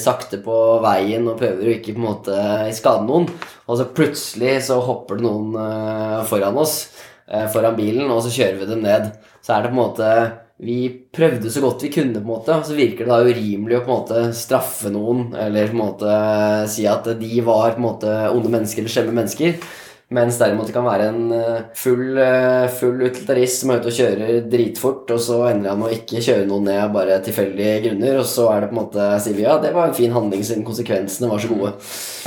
sakte på veien og prøver å ikke på en måte skade noen. Og så plutselig så hopper det noen uh, foran oss uh, foran bilen, og så kjører vi dem ned. Så er det på en måte Vi prøvde så godt vi kunne, på en måte, og så virker det da urimelig å på en måte straffe noen, eller på en måte si at de var på en måte onde mennesker eller slemme mennesker. Mens derimot det kan være en eh, full, eh, full utilitarist som er ute og kjører dritfort, og så ender han med å ikke kjøre noen ned av bare tilfeldige grunner, og så er det på en måte sier vi ja, det var en fin handling siden konsekvensene var så gode.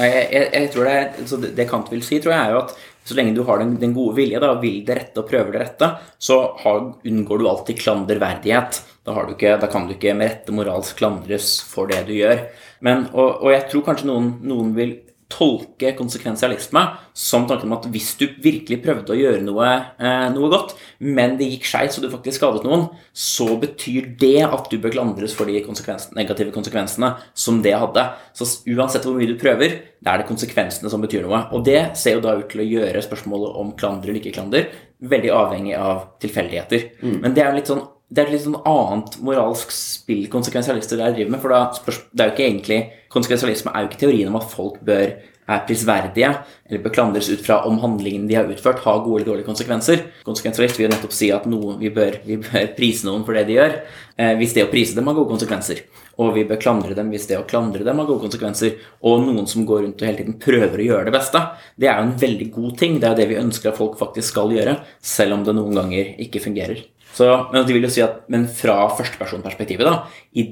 Jeg, jeg, jeg tror det, det, det Kant vil si, tror jeg, er jo at så lenge du har den, den gode vilje, da, vil det rette og prøver det rette, så har, unngår du alltid klanderverdighet. Da, ikke, da, kan du ikke med rette moralsk klandres for det du gjør. Men, og, og, jeg tror kanskje noen, noen vil tolke konsekvensialisme som tanken om at hvis du virkelig prøvde å gjøre noe, eh, noe godt, men det gikk skeis og du faktisk skadet noen, så betyr det at du bør klandres for de konsekvens, negative konsekvensene som det hadde. Så uansett hvor mye du prøver, det er det konsekvensene som betyr noe. Og det ser jo da ut til å gjøre spørsmålet om klander eller ikke klander veldig avhengig av tilfeldigheter. Mm. Men det er litt sånn det er et litt sånn annet moralsk spill konsekvensialister der driver med. For da det er jo ikke egentlig Konsekvensialisme er jo ikke teorien om at folk bør er prisverdige eller bør klandres ut fra om handlingene de har utført, har gode eller dårlige konsekvenser. Konsekvensialist vil jo nettopp si at noe, vi, bør, vi, bør, prise noen for det de gjør, eh, hvis det å prise dem har gode konsekvenser. Og vi bør klandre dem hvis det å klandre dem har gode konsekvenser. Og noen som går rundt og hele tiden prøver å gjøre det beste. Det er jo en veldig god ting. Det er jo det vi ønsker at folk faktisk skal gjøre, selv om det noen ganger ikke fungerer. Så, men det vil jo si at, men fra førstepersonperspektivet, da,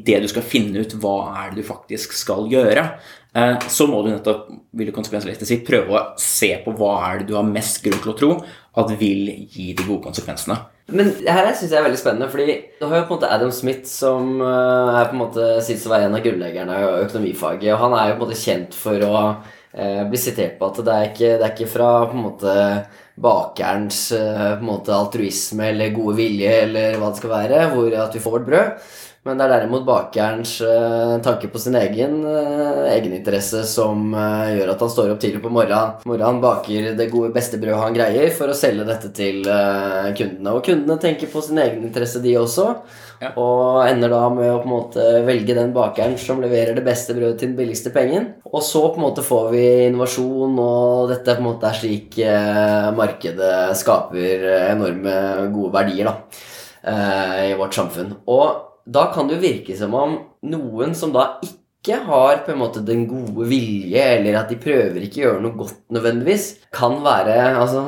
det du skal finne ut hva er det du faktisk skal gjøre, eh, så må du nettopp vil konsekvenslisten si, prøve å se på hva er det du har mest grunn til å tro at vil gi de gode konsekvensene. Men her syns jeg er veldig spennende, fordi du har jo på en måte Adam Smith, som eh, er på en måte sies å være en av grunnleggerne av økonomifaget, og han er jo på en måte kjent for å eh, bli sitert på at det er ikke, det er ikke fra på en måte bakerens eh, måte, altruisme eller gode vilje eller hva det skal være, hvor at vi får vårt brød. Men det er derimot bakerens uh, tanke på sin egen uh, egeninteresse som uh, gjør at han står opp tidlig på morgenen. Morgenen baker det gode, beste brødet han greier, for å selge dette til kundene. Og kundene tenker på sin egeninteresse, de også. Og ender da med å på en måte velge den bakeren som leverer det beste brødet til den billigste pengen. Og så på en måte får vi innovasjon, og dette på en måte er slik eh, markedet skaper enorme gode verdier da, eh, i vårt samfunn. Og da kan det jo virke som om noen som da ikke har på en måte den gode vilje, eller at de prøver ikke å gjøre noe godt nødvendigvis, kan være altså,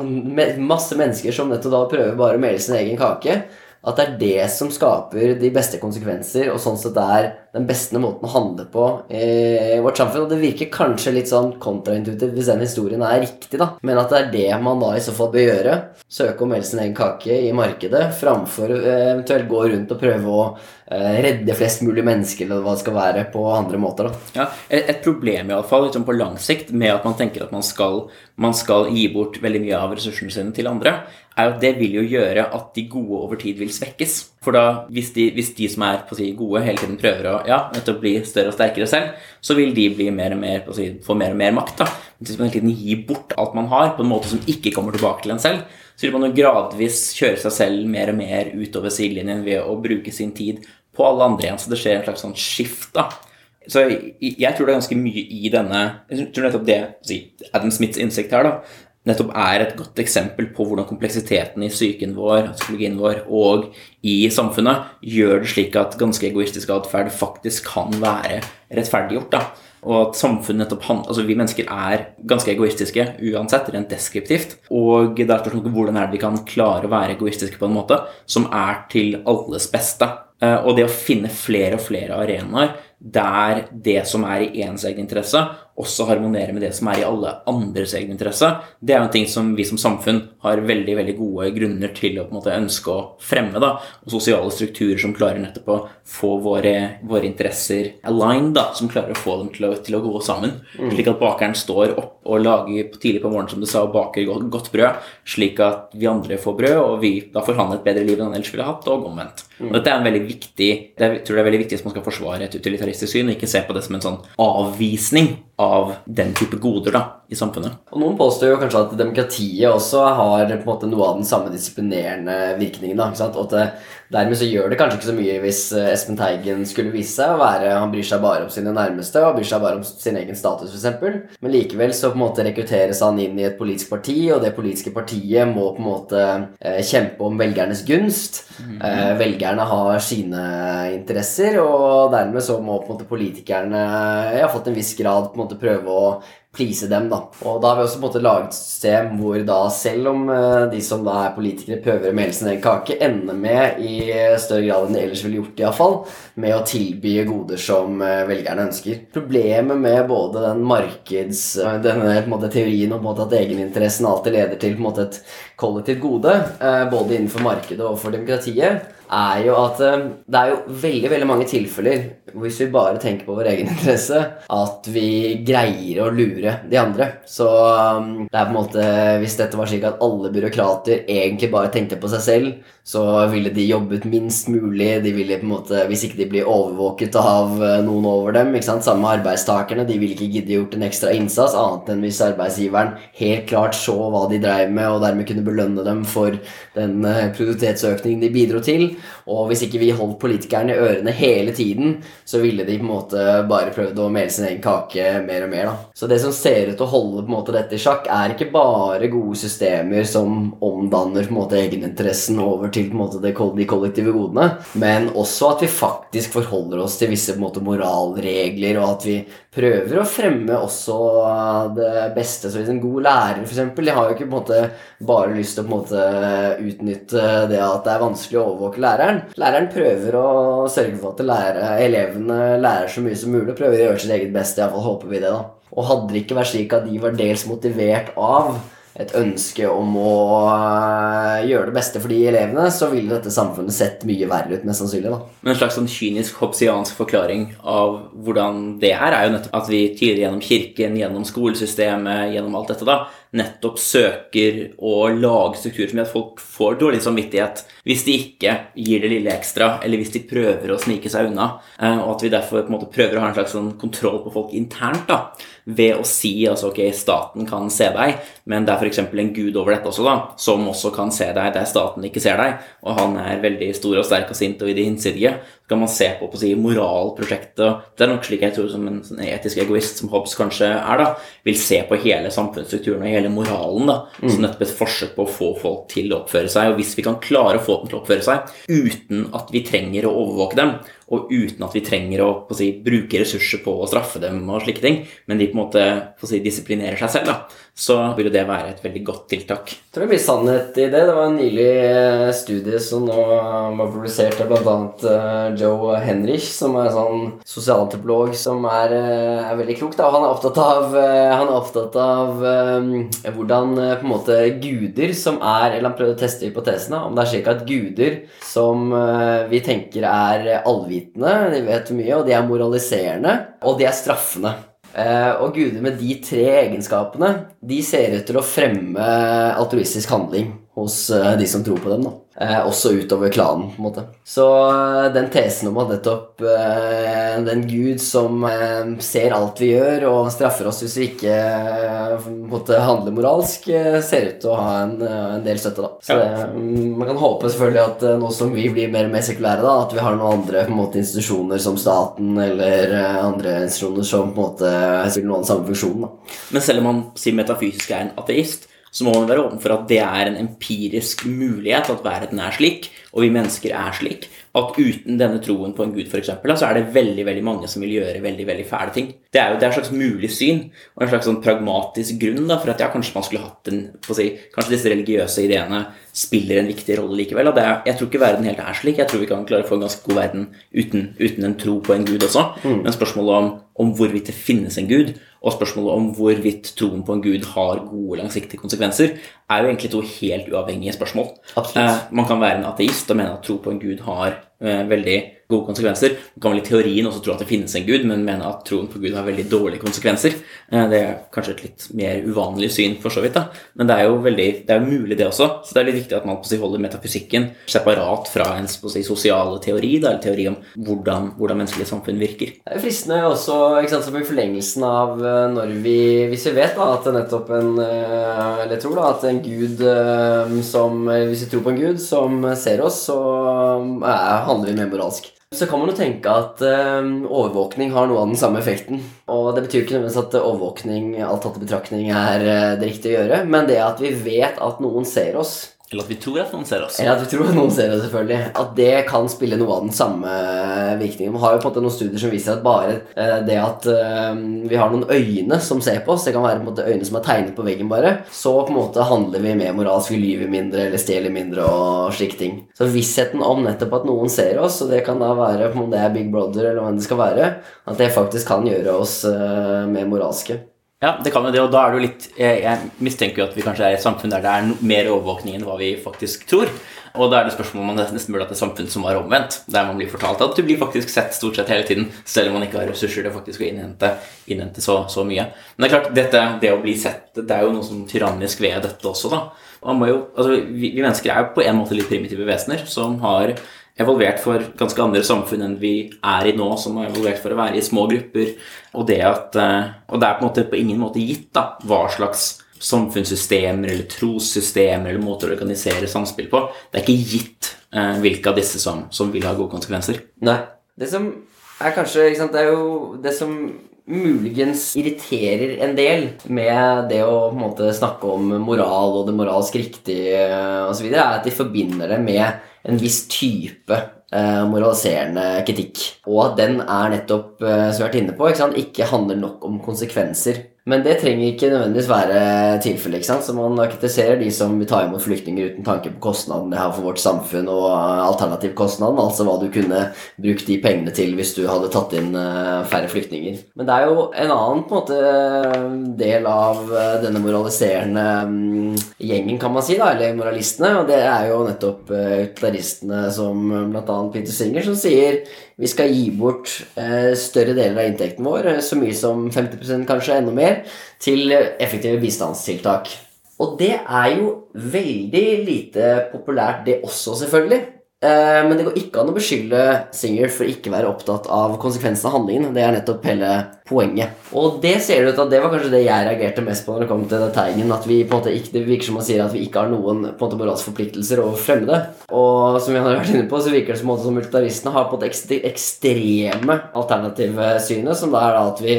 masse mennesker som nettopp da prøver bare å mele sin egen kake at det er det som skaper de beste konsekvenser, og sånn sett er den beste måten å handle på i vårt samfunn. Og det virker kanskje litt sånn kontraintuitivt hvis den historien er riktig, da. Men at det er det man da i så fall bør gjøre. Søke å melde sin egen kake i markedet framfor eh, eventuelt gå rundt og prøve å eh, redde flest mulig mennesker, eller hva det skal være, på andre måter, da. Ja, et problem iallfall liksom på lang sikt med at man tenker at man skal, man skal gi bort veldig mye av ressursene sine til andre, er at det vil jo gjøre at de gode over tid vil svekkes. For da, hvis de, hvis de som er si, gode, hele tiden prøver å ja, bli større og sterkere selv, så vil de bli mer og mer, si, få mer og mer makt. da. Men Hvis man hele tiden gir bort alt man har, på en måte som ikke kommer tilbake til en selv, så vil man jo gradvis kjøre seg selv mer og mer utover sidelinjen ved å bruke sin tid på alle andre igjen. Så det skjer en slags sånn skift. da. Så jeg tror det er ganske mye i denne Jeg tror nettopp det Adam Smiths innsikt her da, nettopp er et godt eksempel på hvordan kompleksiteten i psyken vår, psykologien vår og i samfunnet gjør det slik at ganske egoistisk atferd faktisk kan være rettferdiggjort. da. Og at samfunnet nettopp, altså Vi mennesker er ganske egoistiske uansett, rent deskriptivt. Og det er spørsmålet hvordan er det vi kan klare å være egoistiske på en måte som er til alles beste. Eh, og det å finne flere og flere arenaer der det som er i ens egeninteresse, også harmonere med det som er i alle andres egen interesse, det er jo en ting som vi som samfunn har veldig veldig gode grunner til å på en måte ønske å fremme. da, Og sosiale strukturer som klarer nettopp å få våre, våre interesser aligned, da, som klarer å få dem til å, til å gå sammen. Mm. Slik at bakeren står opp og lager tidlig på morgenen som du sa, og baker godt, godt brød, slik at vi andre får brød, og vi da får han et bedre liv enn han ellers ville hatt, og omvendt. Mm. Og dette er en veldig viktig, jeg tror det er veldig viktig hvis man skal forsvare et utilitaristisk syn, og ikke se på det som en sånn avvisning av den type goder da, i samfunnet. Og Noen påstår jo kanskje at demokratiet også har på en måte noe av den samme disiplinerende virkningen. da, ikke sant? Og at det, dermed så gjør det kanskje ikke så mye hvis eh, Espen Teigen skulle vise seg å være Han bryr seg bare om sine nærmeste og bryr seg bare om sin egen status, f.eks. Men likevel så på en måte rekrutteres han inn i et politisk parti, og det politiske partiet må på en måte eh, kjempe om velgernes gunst. Mm -hmm. eh, velgerne har sine interesser, og dermed så må på en måte politikerne i har fått en viss grad på en måte prøve å please dem. da. Og da har vi også på en måte laget et system hvor da selv om uh, de som da er politikere, prøver å melde sin egen kake, ender med i større grad enn de ellers ville gjort, i fall, med å tilby goder som uh, velgerne ønsker. Problemet med både den markeds... Uh, denne på en måte, teorien om måte, at egeninteressen alltid leder til på en måte, et kollektivt gode, både innenfor markedet og for demokratiet, er jo at eh, det er jo veldig veldig mange tilfeller hvis vi bare tenker på vår egen interesse, at vi greier å lure de andre. Så um, det er på en måte Hvis dette var slik at alle byråkrater egentlig bare tenkte på seg selv, så ville de jobbet minst mulig. De ville på en måte, Hvis ikke de blir overvåket av eh, noen over dem. ikke sant, Samme arbeidstakerne. De ville ikke gidde gjort en ekstra innsats, annet enn hvis arbeidsgiveren helt klart så hva de dreiv med, og dermed kunne belønne dem for den eh, produktivitetsøkningen de bidro til. Og hvis ikke vi holdt politikerne i ørene hele tiden, så ville de på en måte bare prøvd å mele sin egen kake mer og mer. da. Så det som ser ut til å holde på en måte dette i sjakk, er ikke bare gode systemer som omdanner på en måte egeninteressen over til en måte de kollektive godene, men også at vi faktisk forholder oss til visse måte moralregler, og at vi prøver å fremme også det beste. Så hvis en god lærer f.eks. De har jo ikke måte bare lyst til å utnytte det at det er vanskelig å overvåke læreren. Læreren prøver å sørge for at lærer, elevene lærer så mye som mulig og prøver å gjøre sitt eget beste. Iallfall håper vi det, da. Og hadde det ikke vært slik at de var dels motivert av et ønske om å øh, gjøre det beste for de elevene, så ville dette samfunnet sett mye verre ut, mest sannsynlig. da. Men en slags sånn kynisk hopsiansk forklaring av hvordan det er, er jo nettopp at vi tyder gjennom kirken, gjennom skolesystemet, gjennom alt dette, da, nettopp søker å lage strukturer som gjør at folk får dårlig samvittighet hvis de ikke gir det lille ekstra, eller hvis de prøver å snike seg unna. Eh, og at vi derfor på en måte prøver å ha en slags sånn kontroll på folk internt da, ved å si altså ok, staten kan se deg, men det er f.eks. en gud over dette også, da, som også kan se deg der staten ikke ser deg, og han er veldig stor og sterk og sint og i det hinsidige. Kan man se på, på å si, moralprosjektet. Det er nok slik jeg tror som en sånn etisk egoist som Hobbes kanskje er, da, vil se på hele samfunnsstrukturen og hele moralen da, mm. som nettopp et forsøk på å få folk til å oppføre seg. Og hvis vi kan klare å få dem til å oppføre seg uten at vi trenger å overvåke dem, og uten at vi trenger å, å si, bruke ressurser på å straffe dem, og slike ting, men de på en måte si, disiplinerer seg selv, da, så vil jo det være et veldig godt tiltak. Jeg tror det blir sannhet i det. Det var en nylig eh, studie som nå var publisert av bl.a. Eh, Joe Henrich, som er sånn sosialantropolog som er, eh, er veldig klok. Da. Han er opptatt av, han er opptatt av um, hvordan på en måte guder som er Eller han prøvde å teste hypotesene. Om det er slik at guder som vi tenker er allvitende de vet mye, og de er moraliserende, og de er straffende. Eh, og guder med de tre egenskapene de ser ut til å fremme altruistisk handling hos eh, de som tror på dem. da. Eh, også utover klanen, på en måte. Så eh, den tesen om at nettopp eh, den gud som eh, ser alt vi gjør, og straffer oss hvis vi ikke eh, måtte handle moralsk, eh, ser ut til å ha en, en del støtte, da. Så det, mm, man kan håpe selvfølgelig at nå som vi blir mer og mer sekulære, da, at vi har noen andre måte, institusjoner som staten eller andre institusjoner som på en måte spiller noen av den samme funksjonen. Da. Men selv om man sier metafysisk er en ateist, så må man være åpen for at det er en empirisk mulighet at verden er slik, og vi mennesker er slik, at uten denne troen på en gud, f.eks., så er det veldig veldig mange som vil gjøre veldig veldig fæle ting. Det er jo det er et slags mulig syn og en slags sånn pragmatisk grunn da, for at ja, kanskje man skulle hatt en si, Kanskje disse religiøse ideene spiller en viktig rolle likevel. Er, jeg tror ikke verden helt er slik. Jeg tror vi kan klare å få en ganske god verden uten, uten en tro på en gud også. Mm. Men spørsmålet om, om hvorvidt det finnes en gud, og spørsmålet om hvorvidt troen på en gud har gode langsiktige konsekvenser, er jo egentlig to helt uavhengige spørsmål. Absolutt. man kan være en ateist og mene at tro på en gud har eh, veldig gode konsekvenser. Man kan vel i teorien også tro at det finnes en gud, men mene at troen på Gud har veldig dårlige konsekvenser. Eh, det er kanskje et litt mer uvanlig syn, for så vidt. da. Men det er jo veldig, det er jo mulig, det også. Så det er litt viktig at man si, holder metafysikken separat fra en si, sosiale teori, da, eller teori om hvordan, hvordan menneskelige samfunn virker. Det er jo fristende også, ikke sant, som i forlengelsen av eh, når vi Hvis vi vet da, at nettopp en eh, Eller tror da, at en gud som Hvis vi tror på en gud som ser oss, så handler vi mer moralsk. Så kan man jo tenke at uh, overvåkning har noe av den samme effekten. Og det betyr ikke nødvendigvis at overvåkning alt tatt i betraktning er uh, det riktige å gjøre, men det at vi vet at noen ser oss, eller at vi tror at noen ser oss. Eller at vi tror at noen ser oss, selvfølgelig. At det kan spille noe av den samme virkningen. Vi har jo på en måte noen studier som viser at bare eh, det at eh, vi har noen øyne som ser på oss, det kan være på en måte øyne som er tegnet på veggen, bare, så på en måte handler vi mer moralsk, vi lyver mindre eller stjeler mindre og slike ting. Så vissheten om nettopp at noen ser oss, og det kan da være om det er Big Brother eller hvem det skal være, at det faktisk kan gjøre oss eh, mer moralske. Ja, det kan jo det, og da er det jo litt Jeg, jeg mistenker jo at vi kanskje er i et samfunn der det er mer overvåkning enn hva vi faktisk tror. Og da er det spørsmål om man nesten burde hatt et samfunn som var omvendt, der man blir fortalt at du blir faktisk sett stort sett hele tiden, selv om man ikke har ressurser til faktisk å innhente, innhente så, så, mye. Men det er klart, dette, det å bli sett, det er jo noe som tyrannisk ved dette også, da. Jo, altså, vi, vi, mennesker er jo på en måte litt primitive vesener som har evolvert for ganske andre samfunn enn vi er i nå, som har evolvert for å være i små grupper. Og det, at, eh, og det er på måte på ingen måte gitt da, hva slags samfunnssystemer eller trossystemer eller måter å organisere samspill på. Det er ikke gitt eh, hvilke av disse som, som, vil ha gode konsekvenser. Nei. Det som er kanskje sant, Det er jo det som muligens irriterer en del med det å på en måte snakke om moral og det moralsk riktige osv., er at de forbinder det med en viss type eh, moraliserende kritikk. Og at den er nettopp, eh, som vi har vært inne på, ikke, ikke handler nok om konsekvenser. Men det trenger ikke nødvendigvis være tilfellet. Så man kritiserer de som vil ta imot flyktninger uten tanke på kostnaden det har for vårt samfunn, og alternativ kostnaden, altså hva du kunne brukt de pengene til hvis du hadde tatt inn eh, færre flyktninger. Men det er jo en annen på en måte, del av eh, denne moraliserende mm, gjengen, kan man si, da, eller moralistene, og det er jo nettopp utlaristene utilitæristene som bl.a. Peter Singer, som sier vi skal gi bort eh, større deler av inntekten vår, eh, så mye som 50% kanskje enda mer, til effektive bistandstiltak. Og det er jo veldig lite populært, det også, selvfølgelig. Eh, men det går ikke an å beskylde Singer for ikke være opptatt av konsekvensen av handlingen. Det er nettopp hele poenget. Og det ser det ut at det var kanskje det jeg reagerte mest på når det kom til det tegnen. At vi på en måte ikke, Det virker som man sier at vi ikke har noen på en måte moralske forpliktelser over fremmede. Og som vi har vært inne på, så virker det som, som multitaristene har på det ekstreme alternative synet, som da er da at vi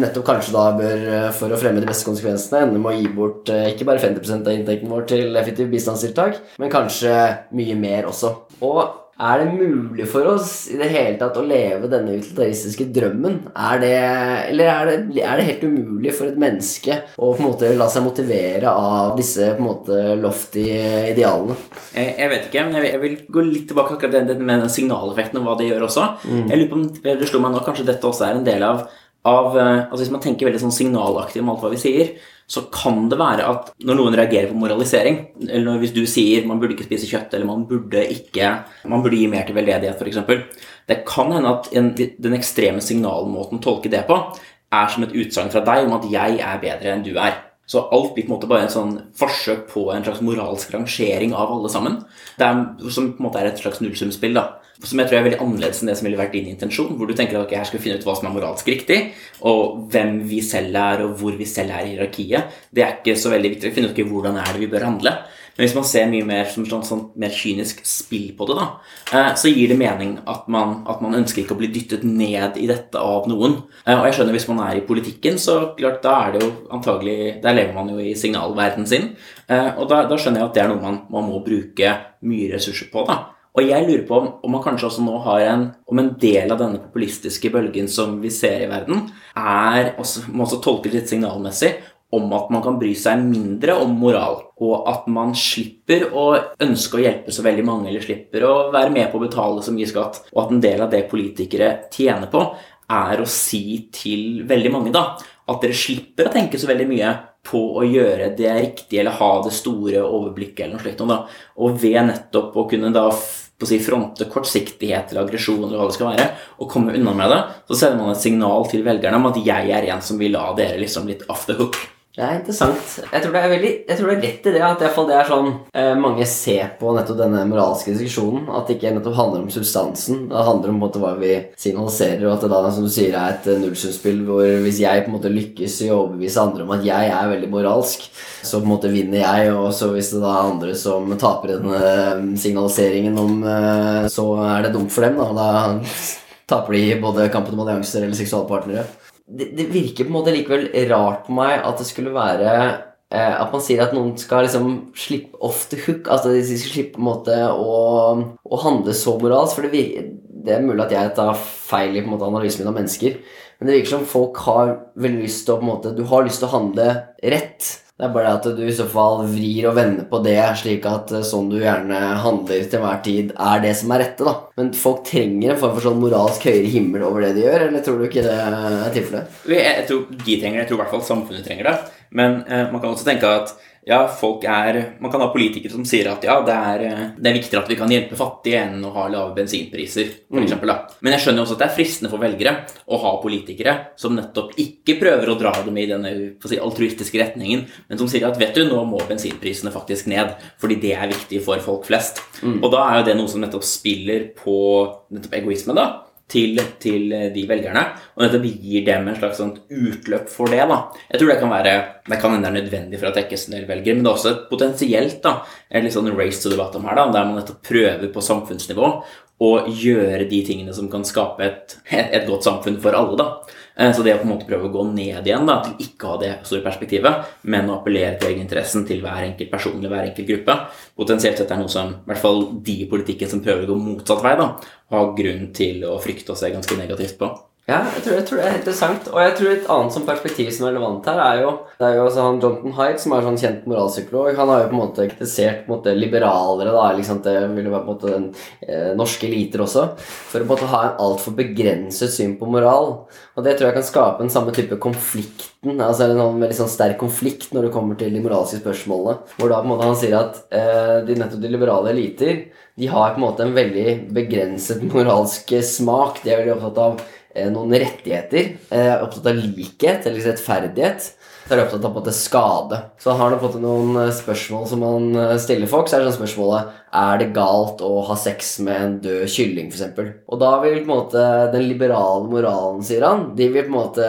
nettopp kanskje da bør, eh, for å fremme de beste konsekvensene, ende med å gi bort eh, ikke bare 50% av inntekten vår til effektive bistandstiltak, men kanskje mye mer også. Og er det mulig for oss i det hele tatt å leve denne utilitaristiske drømmen? Er det, eller er det, er det, helt umulig for et menneske å på en måte la seg motivere av disse på en måte lofty idealene? Jeg, jeg vet ikke, men jeg vil, jeg vil, gå litt tilbake akkurat med den signaleffekten og hva det gjør også. Mm. Jeg lurer på om det slo meg nå, kanskje dette også er en del av av eh, altså Hvis man tenker veldig sånn signalaktig om alt hva vi sier, så kan det være at når noen reagerer på moralisering, eller hvis du sier man burde ikke spise kjøtt, eller man burde ikke man burde gi mer til veldedighet, f.eks. Det kan hende at en, den ekstreme signalmåten å tolke det på er som et utsagn fra deg om at jeg er bedre enn du er. Så alt blir på en måte bare en sånn forsøk på en slags moralsk rangering av alle sammen. Er, som på en måte er et slags nullsumspill. da som jeg tror er veldig annerledes enn det som ville vært din intensjon. Hvor du tenker at okay, her skal vi finne ut hva som er moralsk riktig, og hvem vi selv er, og hvor vi selv er i hierarkiet. Det er ikke så veldig viktig å finne ut okay, hvordan er det vi bør handle. Men hvis man ser mye mer som sånn, sånn mer kynisk spill på det, da, eh, så gir det mening at man, at man, ønsker ikke å bli dyttet ned i dette av noen. Eh, og jeg skjønner hvis man er i politikken, så klart da er det jo antagelig Der lever man jo i signalverdenen sin. Eh, og da, da skjønner jeg at det er noe man, man må bruke mye ressurser på. da. Og jeg lurer på om, om, man kanskje også nå har en Om en del av denne populistiske bølgen som vi ser i verden, er også, må også tolkes litt signalmessig om at man kan bry seg mindre om moral, og at man slipper å ønske å hjelpe så veldig mange, eller slipper å være med på å betale så mye skatt, og at en del av det politikere tjener på, er å si til veldig mange da, at dere slipper å tenke så veldig mye på å gjøre det riktige eller ha det store overblikket eller noe slikt. Da. Og ved nettopp å kunne da si, fronte kortsiktighet eller aggresjon eller hva det skal være, og komme unna med det, så sender man et signal til velgerne om at jeg er en som vil la dere liksom litt off the hook. Det er interessant. Jeg tror det er, veldig, jeg tror det er rett i det at det er sånn eh, mange ser på nettopp denne moralske diskusjonen. At det ikke nettopp handler om substansen. Det handler om måte, hva vi signaliserer, og at det da som du sier, er et eh, nullsumspill hvor hvis jeg på en måte lykkes i å overbevise andre om at jeg er veldig moralsk, så på en måte vinner jeg, og så hvis det da er andre som taper denne eh, signaliseringen om eh, Så er det dumt for dem, da. Da taper de både kampen om allianser eller seksualpartnere det, det, virker på en måte likevel rart på meg at det skulle være eh, At man sier at noen skal liksom slippe off the hook. Altså de skal slippe på en måte å, å handle så moralsk. For det virker, Det er mulig at jeg tar feil i på en måte, analysen min av mennesker, men det virker som folk har veldig lyst til å på en måte, Du har lyst til å handle rett. Det er bare at du i så fall vrir og vender på det, slik at eh, sånn du gjerne handler til enhver tid, er det som er rette. da. Men folk trenger en form for sånn moralsk høyere himmel over det de gjør, eller tror du ikke det er tilfellet? Jeg, jeg tror de trenger det. Jeg tror i hvert fall samfunnet trenger det. Men eh, man kan også tenke at ja, folk er Man kan ha politikere som sier at ja, det er, eh, det er viktigere at vi kan hjelpe fattige enn å ha lave bensinpriser, eksempel, da. Men jeg skjønner også at det er fristende for velgere å ha politikere som nettopp ikke prøver å dra dem i denne si, altruistiske retningen, men som sier at vet du, nå må bensinprisene faktisk ned, fordi det er viktig for folk flest. Og da er jo det noe som nettopp spiller på nettopp egoisme, da til, til, de velgerne. Og nettopp gir dem en slags utløp for det. da. Jeg tror det kan være, det kan hende nødvendig for å tekkes en del velgere, men det er også et potensielt da, en litt sånn race to the bottom her, da, der man nettopp prøver på samfunnsnivå å gjøre de tingene som kan skape et, et godt samfunn for alle. da. Eh, så det å på en måte prøve å gå ned igjen da, til ikke å ha det store perspektivet, men å appellere til egeninteressen til hver enkelt person eller hver enkelt gruppe, potensielt sett er noe som i hvert fall de i politikken som prøver å gå motsatt vei, da, har grunn til å frykte og se ganske negativt på. Ja, jeg tror, jeg tror, det er interessant. Og jeg tror et annet som perspektiv som er relevant her, er jo Det er jo altså han Jonathan Hyde, som er sånn kjent moralpsykolog. Han har jo på en måte kritisert på en måte liberalere, da, liksom det vil jo være på en måte den eh, norske eliter også, for å på en måte ha en altfor begrenset syn på moral. Og det tror jeg kan skape den samme type konflikten, altså en sånn veldig sånn sterk konflikt når det kommer til de moralske spørsmålene. Hvor da på en måte han sier at eh, de, nettopp de liberale eliter de har på en måte en veldig begrenset moralsk smak. De er veldig opptatt av noen rettigheter. Er eh, opptatt av likhet eller rettferdighet. Så er de opptatt av på en måte skade. Så har han fått noen eh, spørsmål som han stiller folk. Så er det sånn spørsmålet er det galt å ha sex med en død kylling, f.eks. Og da vil på en måte den liberale moralen, sier han, de vil på en måte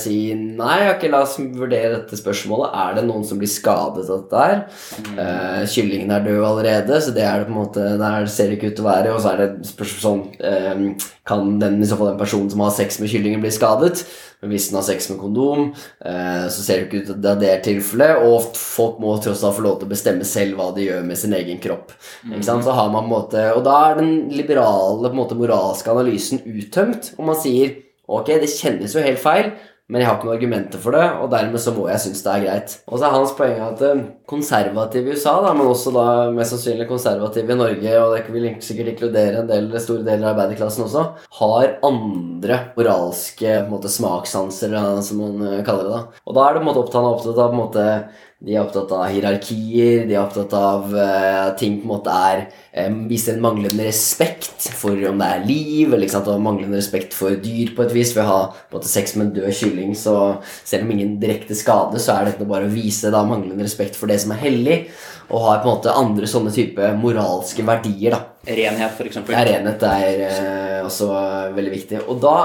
si nei, ok, la oss vurdere dette spørsmålet. Er det noen som blir skadet av dette her? Mm. Uh, kyllingen er død allerede, så det er det på en måte Der ser det ikke ut til å være. Og så er det spørsmål sånn uh, Kan den, i så fall den personen som har sex med kyllingen, bli skadet? Men hvis den har sex med kondom, uh, så ser det ikke ut til at det er tilfellet. Og folk må tross alt få lov til å bestemme selv hva de gjør med sin egen kropp. Sant? Så har man på en måte, Og da er den liberale på en måte, moralske analysen uttømt. Og man sier ok, det kjennes jo helt feil, men jeg har ikke noen argumenter for det, og dermed så må jeg synes det er greit. Og så er hans poeng at eh, konservative i USA, da, men også da mest sannsynlig konservative i Norge, og det vil sikkert inkludere en del, store deler av arbeiderklassen også, har andre moralske på en måte, smakssanser, som man eh, kaller det. da. Og da er det på en måte opptatt, av på en måte de er opptatt av hierarkier, de er opptatt av uh, ting på en måte er um, Viser en manglende respekt for om det er liv, eller sant, og manglende respekt for dyr på et vis. Ved å ha på en måte, sex med en død kylling, så selv om ingen direkte skade, så er dette bare å vise da, manglende respekt for det som er hellig, og har på en måte andre sånne type moralske verdier. da. Renhet, f.eks. Ja, renhet er uh, også veldig viktig. Og da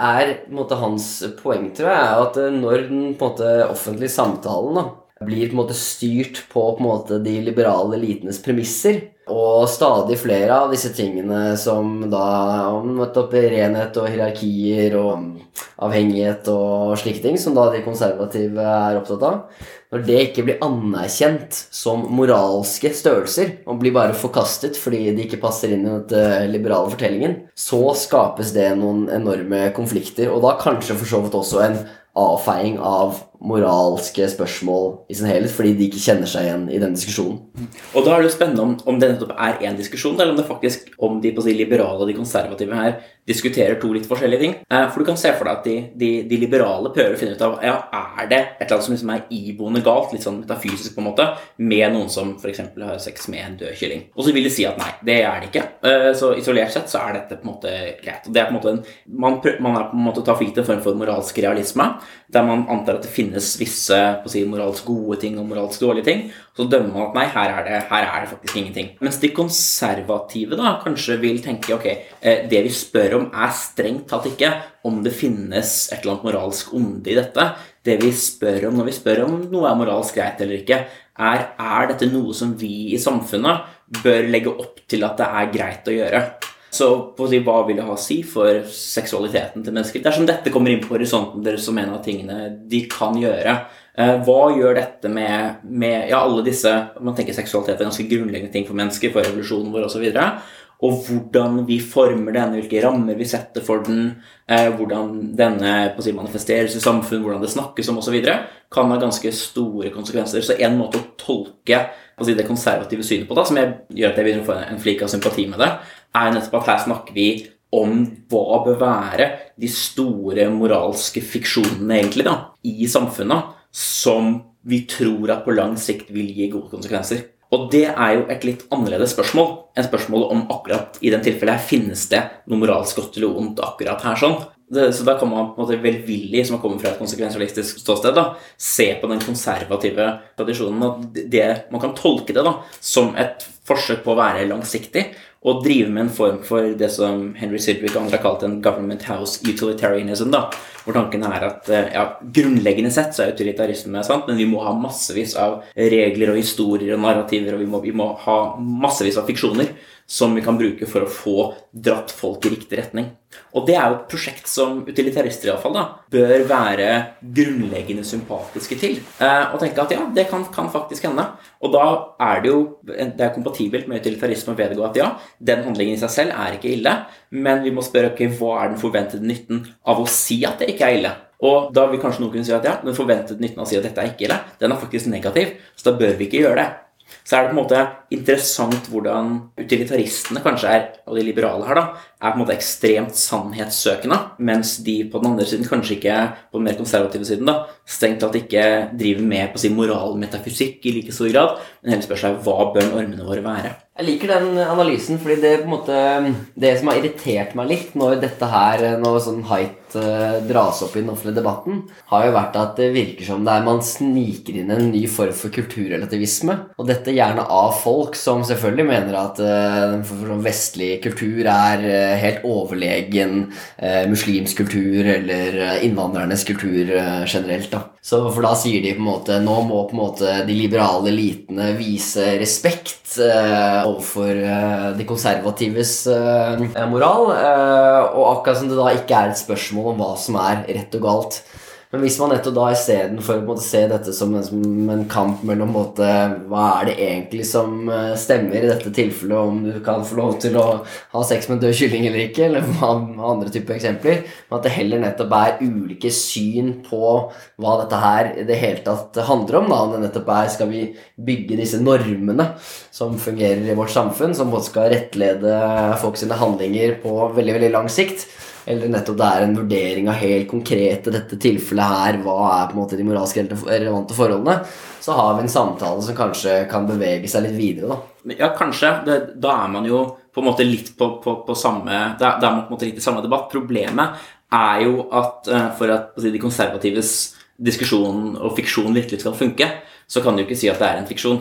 er på en måte, hans poeng, tror jeg, at når den på en måte, offentlige samtalen da, blir på en måte styrt på, på måte, de liberale elitenes premisser. Og stadig flere av disse tingene som da om i renhet og hierarkier og avhengighet og slike ting, som da de konservative er opptatt av, når det ikke blir anerkjent som moralske størrelser og blir bare forkastet fordi de ikke passer inn i den liberale fortellingen, så skapes det noen enorme konflikter, og da kanskje for så vidt også en avfeiing av moralske spørsmål i sin helhet, fordi de ikke kjenner seg igjen i den diskusjonen. Og da er det jo spennende om, om det nettopp er én diskusjon, eller om det faktisk om de si, liberale og de konservative her diskuterer to litt forskjellige ting. Eh, for du kan se for deg at de, de, de, liberale prøver å finne ut av ja, er det et eller annet som liksom er iboende galt, litt sånn metafysisk på en måte, med noen som f.eks. har sex med en død kylling. Og så vil de si at nei, det er det ikke. Eh, så isolert sett så er dette på en måte greit. Det er på en måte en, man, prøver, man er på en måte tar for gitt en form for moralsk realisme, der man antar at det finnes visse på å si, moralsk gode ting og moralsk dårlige ting. Så dømmer man at nei, her er, det, her er det faktisk ingenting. Mens de konservative da kanskje vil tenke ok, eh, det vi spør om, er strengt tatt ikke om det finnes et eller annet moralsk onde i dette. Det vi spør om når vi spør om noe er moralsk greit eller ikke, er er dette noe som vi i samfunnet bør legge opp til at det er greit å gjøre. Så si, hva vil det ha å si for seksualiteten til mennesker? Dersom dette kommer inn på horisonten deres som en av tingene de kan gjøre, Eh, hva gjør dette med, med, ja, alle disse Man tenker seksualitet er ganske grunnleggende ting for mennesker, for revolusjonen vår osv. Og, og hvordan vi former den, hvilke rammer vi setter for den, eh, hvordan denne si, manifesteres i samfunn, hvordan det snakkes om osv., kan ha ganske store konsekvenser. Så en måte å tolke si, det konservative synet på, da, som jeg gjør at jeg begynner å få en flik av sympati med det, er nettopp at her snakker vi om hva bør være de store moralske fiksjonene egentlig da, i samfunnet, som vi tror at på lang sikt vil gi gode konsekvenser. Og det er jo et litt annerledes spørsmål enn spørsmålet om akkurat i den tilfellet her finnes det noe moralsk godt eller ondt akkurat her sånn. Det, så da kan man på en måte velvillig, som har kommet fra et konsekvensialistisk ståsted, da, se på den konservative tradisjonen. at det, Man kan tolke det da, som et forsøk på å være langsiktig og drive med en form for det som Henry Sidwick og andre har kalt en government house utilitarianism. da, Hvor tanken er at eh, ja, grunnleggende sett så er utilitarisme sant, men vi må ha massevis av regler og historier og narrativer, og vi må, vi må ha massevis av fiksjoner som vi kan bruke for å få dratt folk i riktig retning. Og det er jo et prosjekt som utilitarister iallfall bør være grunnleggende sympatiske til. Eh, og tenke at ja, det kan, kan, faktisk hende. Og da er det jo det er kompatibelt med utilitarisme å vedgå at ja, den handlingen i seg selv er ikke ille, men vi må spørre ok, hva er den forventede nytten av å si at det ikke er ille? Og da vil kanskje noen kunne si at ja, den forventede nytten av å si at dette er ikke ille, den er faktisk negativ, så da bør vi ikke gjøre det så er det på en måte interessant hvordan utilitaristene kanskje er, og de liberale her, da, er på en måte ekstremt sannhetssøkende, mens de på den andre siden, kanskje ikke på den mer konservative siden, da, strengt tatt ikke driver med på å si moralmetafysikk i like stor grad, men heller spør seg hva bør normene våre være. Jeg liker den analysen, fordi det på en måte Det som har irritert meg litt når dette her, når sånn height uh, dras opp i den offentlige debatten, har jo vært at det virker som det er man sniker inn en ny form for kulturrelativisme. Og dette gjerne av folk som selvfølgelig mener at uh, for vestlig kultur er uh, helt overlegen muslimsk kultur eller innvandrernes kultur generelt. da. Så For da sier de på en måte nå må på en måte de liberale elitene vise respekt overfor eh, de konservatives eh, moral. Eh, og akkurat som det da ikke er et spørsmål om hva som er rett og galt. Men hvis man nettopp da istedenfor å se dette som en, som en kamp mellom måte, hva er det egentlig som stemmer i dette tilfellet, om du kan få lov til å ha sex med en død kylling eller ikke, eller andre typer eksempler, men at det heller nettopp er ulike syn på hva dette her i det hele tatt handler om. da, det nettopp er skal vi bygge disse normene som fungerer i vårt samfunn, som både skal rettlede folk sine handlinger på veldig, veldig lang sikt eller nettopp det er en vurdering av helt konkrete dette tilfellet her, hva er på en måte de moralsk relevante forholdene, så har vi en samtale som kanskje kan bevege seg litt videre. Da. Ja, kanskje. Det, da er man jo på en måte litt på, på, på samme Da er man på en måte litt i samme debatt. Problemet er jo at eh, for at de konservatives diskusjon og fiksjon virkelig skal funke, så kan du ikke si at det er en fiksjon.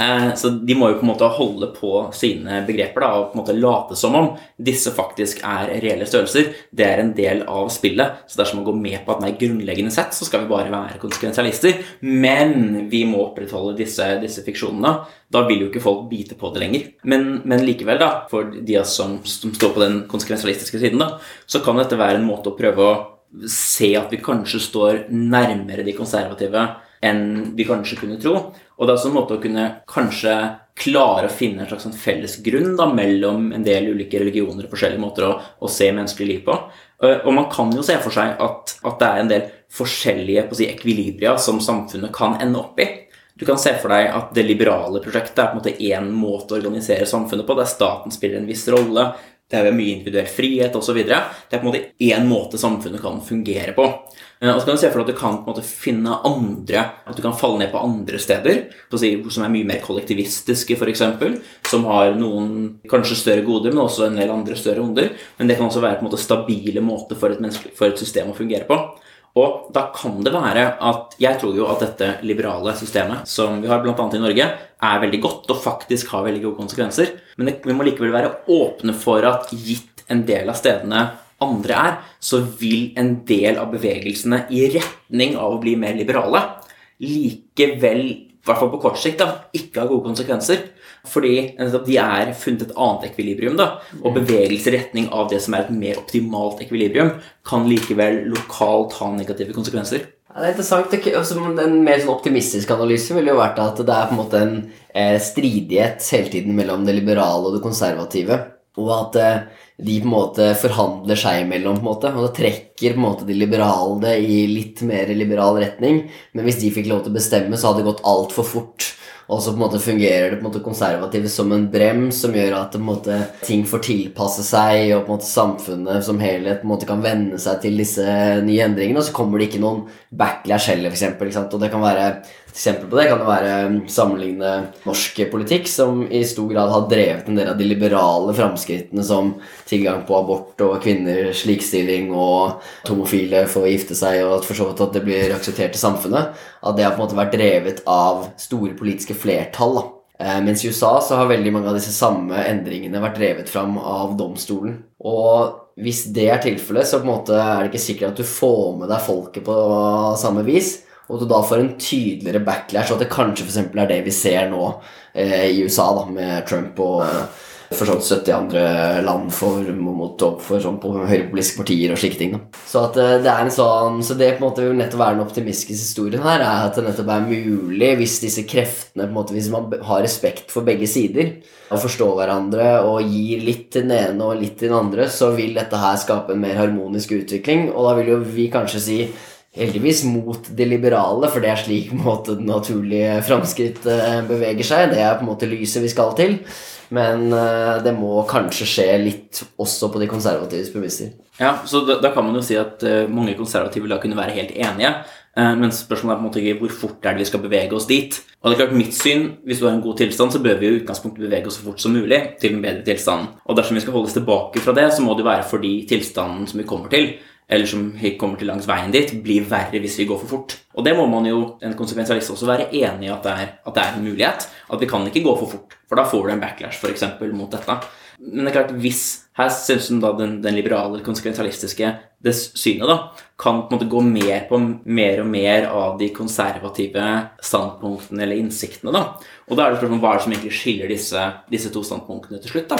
Eh, så de må jo på en måte holde på sine begreper da, og på en måte late som om disse faktisk er reelle størrelser. Det er en del av spillet. Så dersom man går med på at nei, grunnleggende sett så skal vi bare være konsekvensialister, men vi må opprettholde disse, disse fiksjonene, da vil jo ikke folk bite på det lenger. Men, men likevel, da, for de som, som, står på den konsekvensialistiske siden, da, så kan dette være en måte å prøve å se at vi kanskje står nærmere de konservative enn vi kanskje kunne tro. Og det er også en måte å kunne kanskje klare å finne en slags sånn felles grunn da, mellom en del ulike religioner og forskjellige måter å, å se menneskelig liv på. Og man kan jo se for seg at, at det er en del forskjellige på å si, ekvilibria som samfunnet kan ende opp i. Du kan se for deg at det liberale prosjektet er på en måte én måte å organisere samfunnet på, der staten spiller en viss rolle, det er mye individuell frihet osv. Det er på en måte én måte samfunnet kan fungere på. Eh, og så kan du se for deg at du kan på måte finne andre At du kan falle ned på andre steder som er mye mer kollektivistiske, f.eks. Som har noen kanskje større goder, men også en del andre større onder. Men det kan også være på en måte stabile måter for et, for et system å fungere på. Og da kan det være at Jeg tror jo at dette liberale systemet som vi har bl.a. i Norge, er veldig godt og faktisk har veldig gode konsekvenser. Men det, vi må likevel være åpne for at gitt en del av stedene andre er, så vil en del av bevegelsene i retning av å bli mer liberale likevel, i hvert fall på kort sikt, da, ikke ha gode konsekvenser. Fordi de er funnet et annet ekvilibrium. da, Og bevegelse i retning av det som er et mer optimalt ekvilibrium, kan likevel lokalt ha negative konsekvenser. Ja, det er interessant. Altså, en mer sånn optimistisk analyse ville jo vært at det er på en måte en eh, stridighet hele tiden mellom det liberale og det konservative. Og at eh, de på en måte forhandler seg imellom, på en måte, og da trekker på en måte de liberale det i litt mer liberal retning. Men hvis de fikk lov til å bestemme, så hadde det gått altfor fort. Og så på en måte fungerer det på en måte konservative som en brems som gjør at måte, ting får tilpasse seg, og på en måte samfunnet som helhet på en måte kan venne seg til disse nye endringene. Og så kommer det ikke noen backlash heller, f.eks. Og det kan være Eksempel på det kan jo være um, sammenligne norsk politikk, som i stor grad har drevet en del av de liberale framskrittene som tilgang på abort og kvinners likestilling og at homofile får gifte seg, og for så vidt at det blir akseptert i samfunnet. At det har på en måte vært drevet av store politiske flertall. da. Eh, mens i USA så har veldig mange av disse samme endringene vært drevet fram av domstolen. Og hvis det er tilfellet, så på en måte er det ikke sikkert at du får med deg folket på samme vis og du da får en tydeligere backlash, og at det kanskje f.eks. er det vi ser nå eh, i USA, da, med Trump og eh, for sånn 70 andre land for, mot for sånn på høyrepolitiske partier og slike ting. Da. Så at eh, det er en sånn Så det på en måte vil nettopp være den optimistiske historien her, er at det nettopp er mulig hvis disse kreftene på en måte, Hvis man har respekt for begge sider og forstår hverandre og gir litt til den ene og litt til den andre, så vil dette her skape en mer harmonisk utvikling, og da vil jo vi kanskje si heldigvis mot det liberale, for det er slik måte det naturlige framskritt eh, beveger seg. Det er på en måte lyset vi skal til. Men eh, det må kanskje skje litt også på de konservatives premisser. Ja, så da, da, kan man jo si at uh, mange konservative da kunne være helt enige. Men spørsmålet er på en måte ikke hvor fort er det vi skal bevege oss dit. Og det er klart mitt syn, Hvis du har en god tilstand, så bør vi jo i utgangspunktet bevege oss så fort som mulig til en bedre tilstand. Og dersom vi skal holde oss tilbake fra det, så må det være for de tilstanden som vi kommer til eller som kommer til langs veien dit, blir verre hvis vi går for fort. Og det må man jo en konsekvensialist også være enig i at det, er, at det er en mulighet. At vi kan ikke gå for fort, for da får du en backlash for eksempel, mot dette. Men det er klart, hvis her synes da den, den liberale, konsekvensialistiske det synet da, kan på en måte gå mer på mer og mer av de konservative standpunktene eller innsiktene. da. Og da er det spørsmål hva er det som egentlig skiller disse, disse to standpunktene til slutt. da.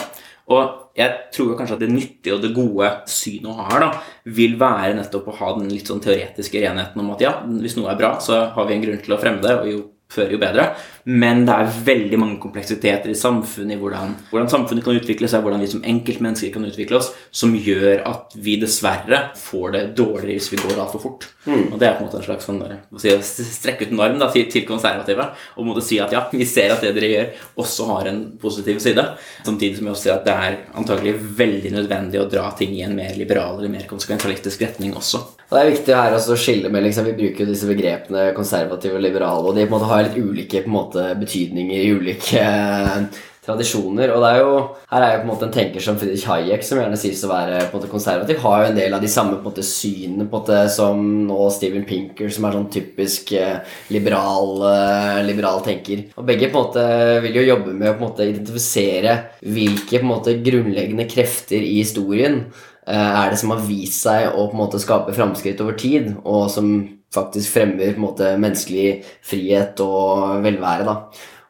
Og jeg tror kanskje at det nyttige og det gode synet å ha her, da, vil være nettopp å ha den litt sånn teoretiske renheten om at ja, hvis noe er bra, så har vi en grunn til å fremme det, og jo før jo bedre. Men det er veldig mange kompleksiteter i samfunnet, i hvordan, hvordan, samfunnet kan utvikle seg, hvordan vi som enkeltmennesker kan utvikle oss, som gjør at vi dessverre får det dårligere hvis vi går altfor fort. Mm. Og det er på en måte en slags sånn der, si, strekke ut en arm da, til, til, konservative og måtte si at ja, vi ser at det dere gjør, også har en positiv side. Samtidig som vi også sier at det er antagelig veldig nødvendig å dra ting i en mer liberal eller mer konsekvensalistisk retning også. Det er viktig her å skille med liksom, Vi bruker jo disse begrepene konservative og liberale, og de på en måte har litt ulike måte, betydninger i ulike eh, tradisjoner. Og det er jo, her er jo på en måte en tenker som Friedrich Hayek, som gjerne sies å være på en måte konservativ, har jo en del av de samme på en måte synene på en måte som nå Steven Pinker, som er sånn typisk eh, liberal, eh, liberal tenker. Og begge på en måte vil jo jobbe med å på en måte identifisere hvilke på en måte grunnleggende krefter i historien er det som har vist seg å på en måte skape framskritt over tid, og som faktisk fremmer på en måte menneskelig frihet og velvære. da.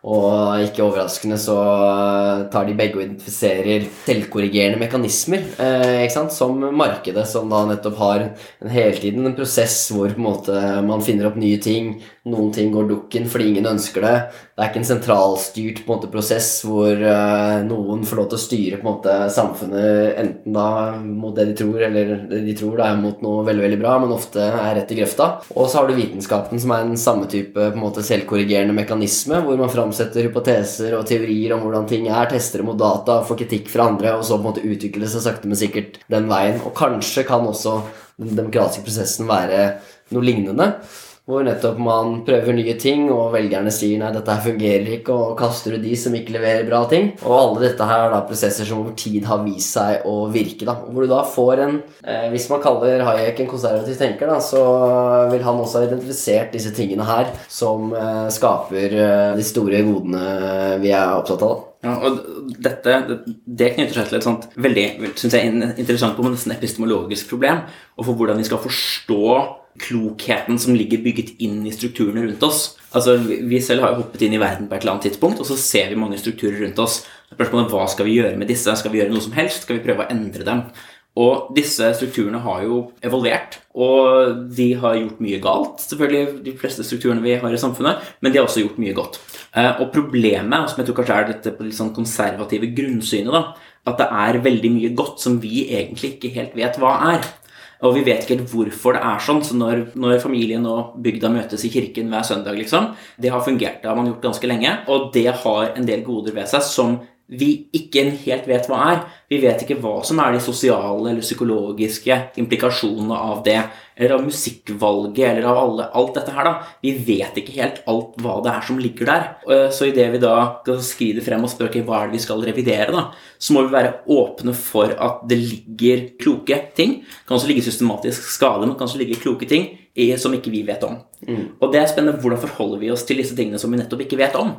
Og ikke overraskende så tar de begge og identifiserer selvkorrigerende mekanismer. Eh? Som markedet, som da nettopp har en hele tiden en prosess hvor på en måte man finner opp nye ting. Noen ting går dukken fordi ingen ønsker det. Det er ikke en sentralstyrt på en måte, prosess hvor uh, noen får lov til å styre på en måte samfunnet enten da mot det de tror, eller det de tror da er mot noe veldig veldig bra, men ofte er rett i grøfta. Og så har du vitenskapen, som er en samme type på en måte selvkorrigerende mekanisme, hvor man fram framsetter hypoteser og teorier om hvordan ting er, tester det mot data, får kritikk fra andre, og så på en måte utvikle seg sakte, men sikkert den veien. Og kanskje kan også den demokratiske prosessen være noe lignende. Hvor nettopp man prøver nye ting, og velgerne sier nei, dette her fungerer ikke, og kaster du de som ikke leverer bra ting. Og alle dette her er da prosesser som over tid har vist seg å virke. da, Hvor du da får en eh, Hvis man kaller Hayek en konservativ tenker, da, så vil han også ha identifisert disse tingene her som eh, skaper eh, de store godene vi er opptatt av. Ja, og dette, Det knytter seg til et sånt veldig synes jeg, interessant på nesten epistemologisk problem, og for hvordan vi skal forstå klokheten som ligger bygget inn i strukturene rundt oss. Altså, Vi selv har jo hoppet inn i verden på et eller annet tidspunkt, og så ser vi mange strukturer rundt oss. Spørsmålet hva skal vi gjøre med disse? Skal vi gjøre noe som helst? Skal vi prøve å endre dem? Og disse strukturene har jo evolvert, og de har gjort mye galt. Selvfølgelig de fleste strukturene vi har i samfunnet, men de har også gjort mye godt. Eh, og problemet, som jeg tror kanskje er dette på litt sånn konservative grunnsynet, da, at det er veldig mye godt som vi egentlig ikke helt vet hva er. Og vi vet ikke helt hvorfor det er sånn. Så når, når, familien og bygda møtes i kirken hver søndag, liksom, det har fungert. Det har man gjort ganske lenge. Og det har en del goder ved seg som vi ikke helt vet hva er. Vi vet ikke hva som er de sosiale eller psykologiske implikasjonene av det, eller av musikkvalget, eller av alle, alt dette her. da. Vi vet ikke helt alt hva det er som ligger der. Eh, så idet vi da skrider frem og spør hva er det vi skal revidere, da, så må vi være åpne for at det ligger kloke ting. Det kan også ligge systematisk skade, men det kan også ligge kloke ting som ikke vi vet om. Mm. Og det er spennende. Hvordan forholder vi oss til disse tingene som vi nettopp ikke vet om?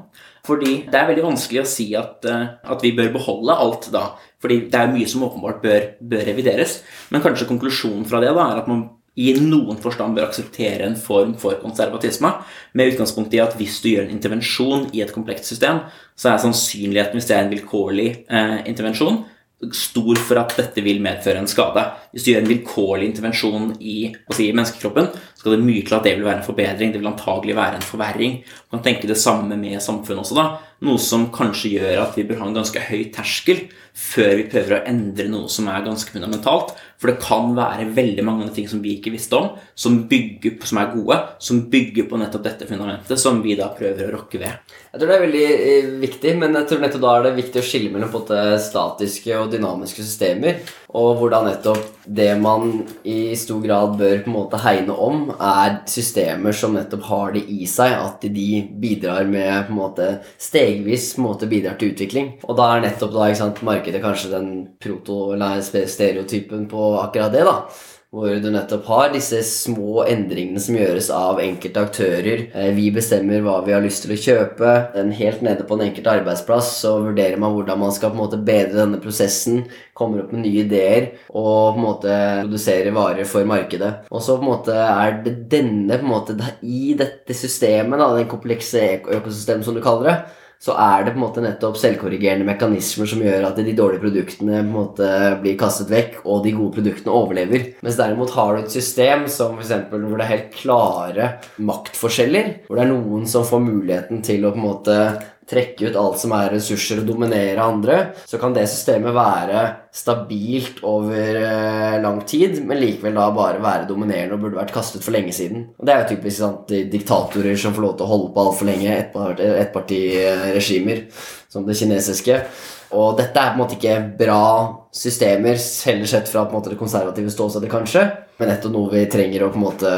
Fordi det er veldig vanskelig å si at, eh, at vi bør beholde alt da. Fordi det er mye som åpenbart bør, bør revideres. Men kanskje konklusjonen fra det da er at man i noen forstand bør akseptere en form for konservatisme, med utgangspunkt i at hvis du gjør en intervensjon i et komplekst system, så er sannsynligheten, hvis det er en vilkårlig eh, intervensjon, stor for at dette vil medføre en skade. Hvis du gjør en vilkårlig intervensjon i si, menneskekroppen, skal det mye til at det vil være en forbedring. Det vil antagelig være en forverring. Man kan tenke det samme med samfunnet også, da. Noe som kanskje gjør at vi bør ha en ganske høy terskel før vi prøver å endre noe som er ganske fundamentalt. For det kan være veldig mange ting som vi ikke visste om, som, bygger, som er gode, som bygger på nettopp dette fundamentet, som vi da prøver å rokke ved. Jeg tror det er veldig eh, viktig, men jeg tror nettopp da er det viktig å skille mellom på statiske og dynamiske systemer. Og hvordan nettopp det man i stor grad bør på en måte hegne om, er systemer som nettopp har det i seg at de bidrar med på en måte stegvis på en måte bidrar til utvikling. Og da er nettopp da, ikke sant, markedet kanskje den proto-stereotypen på akkurat det. da hvor du nettopp har disse små endringene som gjøres av enkelte aktører. Eh, vi bestemmer hva vi har lyst til å kjøpe. Den helt nede på den enkelte arbeidsplass så vurderer man hvordan man skal på en måte bedre denne prosessen. Kommer opp med nye ideer og på en måte produsere varer for markedet. Og så på en måte er det denne på en måte I dette systemet, da, den komplekse økosystemet som du kaller det, så er det på en måte nettopp selvkorrigerende mekanismer som gjør at de dårlige produktene på en måte blir kastet vekk, og de gode produktene overlever. Mens derimot har du et system som for eksempel, hvor det er helt klare maktforskjeller, hvor det er noen som får muligheten til å på en måte trekke ut alt som er ressurser og dominere andre, så kan det systemet være stabilt over eh, lang tid, men likevel da bare være dominerende og burde vært kastet for lenge siden. Og Det er jo typisk sant, diktatorer som får lov til å holde på altfor lenge, ettpartiregimer, som det kinesiske. Og dette er på en måte ikke bra systemer, heller sett fra på en måte det konservative ståstedet, kanskje. Men nettopp noe vi trenger å på en måte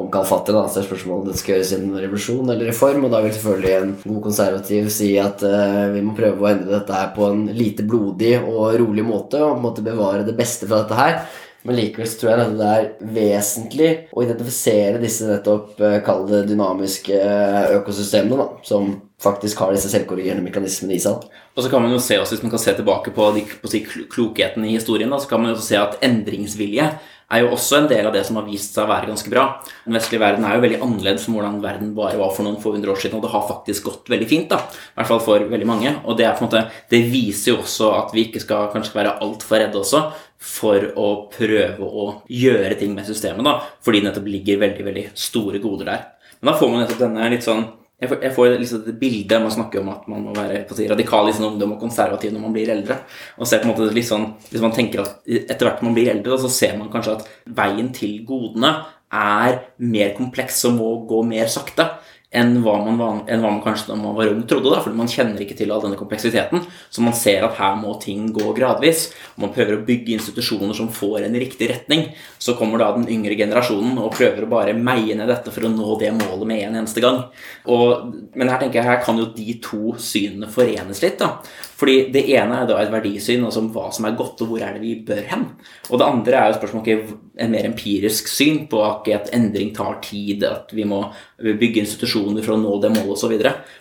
omkalfatte. Da. Så er spørsmålet om det skal gjøres en revolusjon eller reform. Og da vil selvfølgelig en god konservativ si at uh, vi må prøve å endre dette her på en lite blodig og rolig måte. Og på en måte bevare det beste fra dette her. Men likevel så tror jeg det er vesentlig å identifisere disse nettopp uh, kall dynamiske uh, økosystemene, da, som faktisk har disse selvkorrigerende mekanismene i seg. Og så kan man jo se også, Hvis man kan se tilbake på, de, på si, klokheten i historien, da, så kan man jo se at endringsvilje er jo også en del av det som har vist seg å være ganske bra. Den vestlige verden er jo veldig annerledes fra hvordan verden bare var for noen få hundre år siden, og det har faktisk gått veldig fint, da. I hvert fall for veldig mange. Og det, er måte, det viser jo også at vi ikke skal kanskje være altfor redde også for å prøve å gjøre ting med systemet, da, fordi det nettopp ligger veldig, veldig store goder der. Men da får man nettopp denne litt sånn jeg får, jeg får liksom et bilde man snakker om at man må være si, radikal i sin ungdom og konservativ når man blir eldre. Og ser på en måte litt sånn, Hvis man tenker at etter hvert man blir eldre, så ser man kanskje at veien til godene er mer kompleks og må gå mer sakte enn hva, man, enn hva man kanskje da man var ung trodde. da, fordi Man kjenner ikke til all denne kompleksiteten. Så man ser at her må ting gå gradvis. og Man prøver å bygge institusjoner som får en riktig retning. Så kommer da den yngre generasjonen og prøver å bare meie ned dette for å nå det målet med en eneste gang. Og, men her tenker jeg, her kan jo de to synene forenes litt. da, fordi Det ene er da et verdisyn altså om hva som er godt, og hvor er det vi bør hen. Og det andre er jo spørsmål okay, en mer empirisk syn på at endring tar tid, at vi må bygge institusjoner for å nå det målet osv.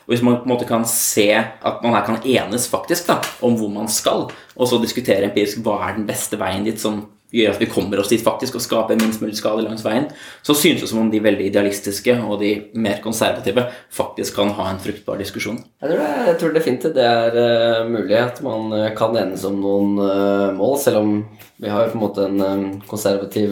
Hvis man på en måte kan se at man her kan enes faktisk da, om hvor man skal, og så diskutere empirisk hva er den beste veien dit som gjør at vi kommer oss dit faktisk og skaper minst mulig skade langs veien, så synes det som om de veldig idealistiske og de mer konservative faktisk kan ha en fruktbar diskusjon. Jeg tror, det, jeg tror definitivt det er uh, mulig at man uh, kan enes om noen uh, mål, selv om vi har på en måte en konservativ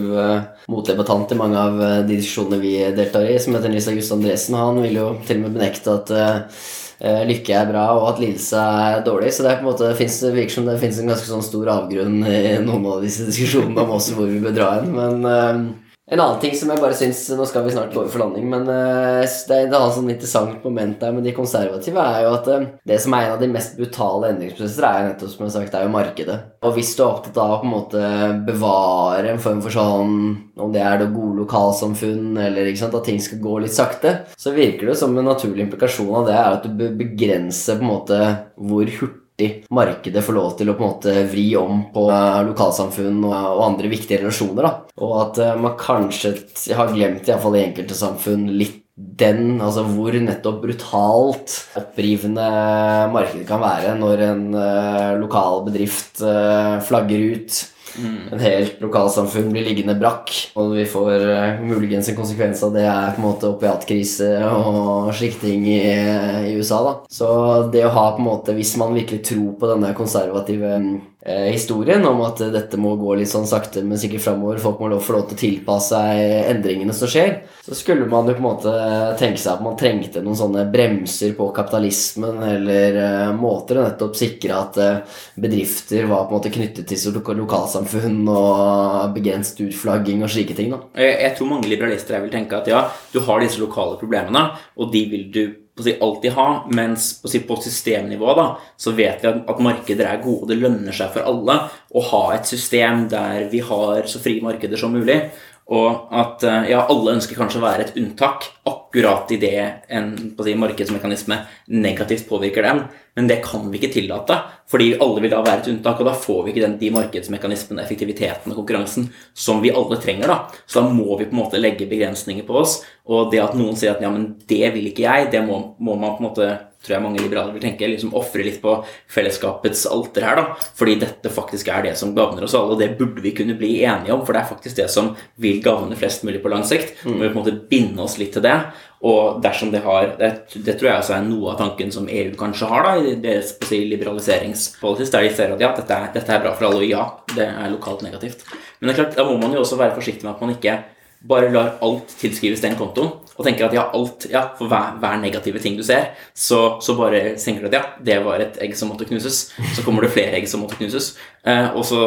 motdebattant i mange av de diskusjonene vi deltar i, som heter Nils August Andresen. Han vil jo til og med benekte at eh, lykke er bra, og at lidelse er dårlig. Så det, er på en måte, det, virker som det fins en ganske sånn stor avgrunn i noen av disse diskusjonene om også hvor vi bør dra hen. Men eh, en annen ting som jeg bare syns Nå skal vi snart over for landing, men uh, det, det har sånn interessant moment der med de konservative, er jo at uh, det som er en av de mest brutale endringsprosesser, er jo nettopp som jeg har sagt, det er jo markedet. Og hvis du er opptatt av å på en måte bevare en form for sånn Om det er det gode lokalsamfunn, eller sant, at ting skal gå litt sakte, så virker det som en naturlig implikasjon av det er at du bør begrense på en måte hvor hurtig markedet får lov til å på en måte vri om på eh, lokalsamfunn og, andre viktige relasjoner. Da. Og at uh, man kanskje har glemt, iallfall i enkelte samfunn, litt den, altså hvor nettopp brutalt opprivende markedet kan være når en uh, lokal bedrift flagger ut Mm. En helt lokalsamfunn blir liggende brakk, og vi får uh, muligens en konsekvens av det er på en måte opiatkrise og slike ting i, i, USA. da. Så det å ha på en måte, hvis man virkelig tror på denne konservative uh, historien om at dette må gå litt sånn sakte, men sikkert framover, folk må få lov til å tilpasse seg endringene som skjer, så skulle man jo på en måte tenke seg at man trengte noen sånne bremser på kapitalismen, eller uh, måter å nettopp sikre at bedrifter var på en måte knyttet til lokalsamfunn lokalsamfunn og begrenset utflagging og slike ting. da. Jeg, tror mange liberalister vil tenke at ja, du har disse lokale problemene, og de vil du si, alltid ha, mens på, si, på systemnivå da, så vet vi at, at, markeder er gode. Det lønner seg for alle å ha et system der vi har så frie markeder som mulig. Og at eh, ja, alle ønsker kanskje å være et unntak akkurat idet en si, markedsmekanisme negativt påvirker den. Men det kan vi ikke tillate, fordi alle vil da være et unntak. Og da får vi ikke den, de markedsmekanismene, effektiviteten og konkurransen som vi alle trenger. da. Så da må vi på en måte legge begrensninger på oss. Og det at noen sier at ja, men det vil ikke jeg, det må, må man på en måte tror jeg mange liberale vil tenke, liksom ofre litt på fellesskapets alter her, da. Fordi dette faktisk er det som gagner oss alle, og det burde vi kunne bli enige om, for det er faktisk det som vil gagne flest mulig på lang sikt. Mm. Vi på en måte binde oss litt til det. Og dersom det har Det, det tror jeg også er noe av tanken som EU kanskje har da, i deres si, liberaliseringspolitikk, der de ser at ja, dette er, dette er bra for alle, og ja, det er lokalt negativt. Men det er klart, da må man jo også være forsiktig med at man ikke bare lar alt tilskrives den kontoen, og tenker at ja, alt, ja, for hver, hver negative ting du ser, så, så, bare tenker du at ja, det var et egg som måtte knuses. Så kommer det flere egg som måtte knuses. Eh, og så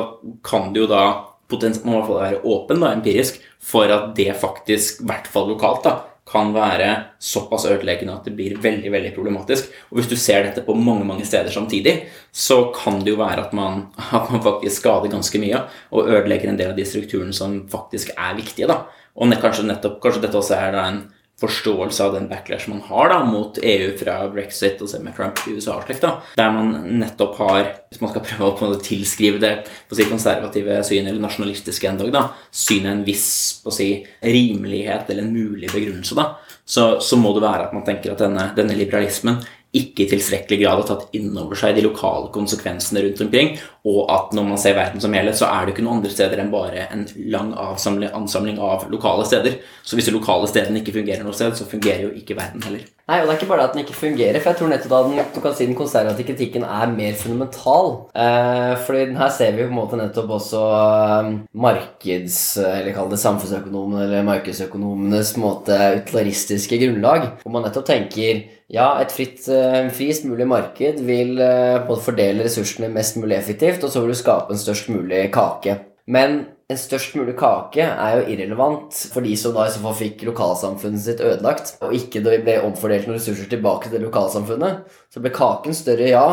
kan du jo da potensielt må i hvert fall være åpen da, empirisk for at det faktisk, i hvert fall lokalt, da, kan være såpass ødeleggende at det blir veldig veldig problematisk. Og hvis du ser dette på mange mange steder samtidig, så kan det jo være at man, at man faktisk skader ganske mye og ødelegger en del av de strukturene som faktisk er viktige. da. Og kanskje, nettopp, kanskje dette også er da en forståelse av den backlash man har da mot EU fra brexit og semi-Trump i USA, slik da, der man nettopp har, hvis man skal prøve å på en måte tilskrive det på å si konservative syn, eller nasjonalistiske endog, da, synet en viss på å si, rimelighet eller en mulig begrunnelse, da, så, så må det være at man tenker at denne, denne liberalismen ikke i tilstrekkelig grad har tatt inn over seg de lokale konsekvensene rundt omkring, og at når man ser verden som helhet, så er det ikke noen andre steder enn bare en lang ansamling av lokale steder. Så hvis de lokale stedene ikke fungerer noe sted, så fungerer jo ikke verden heller. Nei, og det er ikke bare at den ikke fungerer, for jeg tror nettopp da den, du kan si den konservative kritikken er mer fundamental. Eh, fordi her ser vi på en måte nettopp også eh, markeds... Eller kall det samfunnsøkonomene eller markedsøkonomenes måte utilitaristiske grunnlag, hvor man nettopp tenker ja, et fritt, eh, frist mulig marked vil eh, fordele ressursene mest mulig effektivt, og så vil du skape en størst mulig kake. Men en størst mulig kake er jo irrelevant for de som da i så fall fikk lokalsamfunnet sitt ødelagt, og ikke ble omfordelt noen ressurser tilbake til lokalsamfunnet. Så ble kaken større, ja,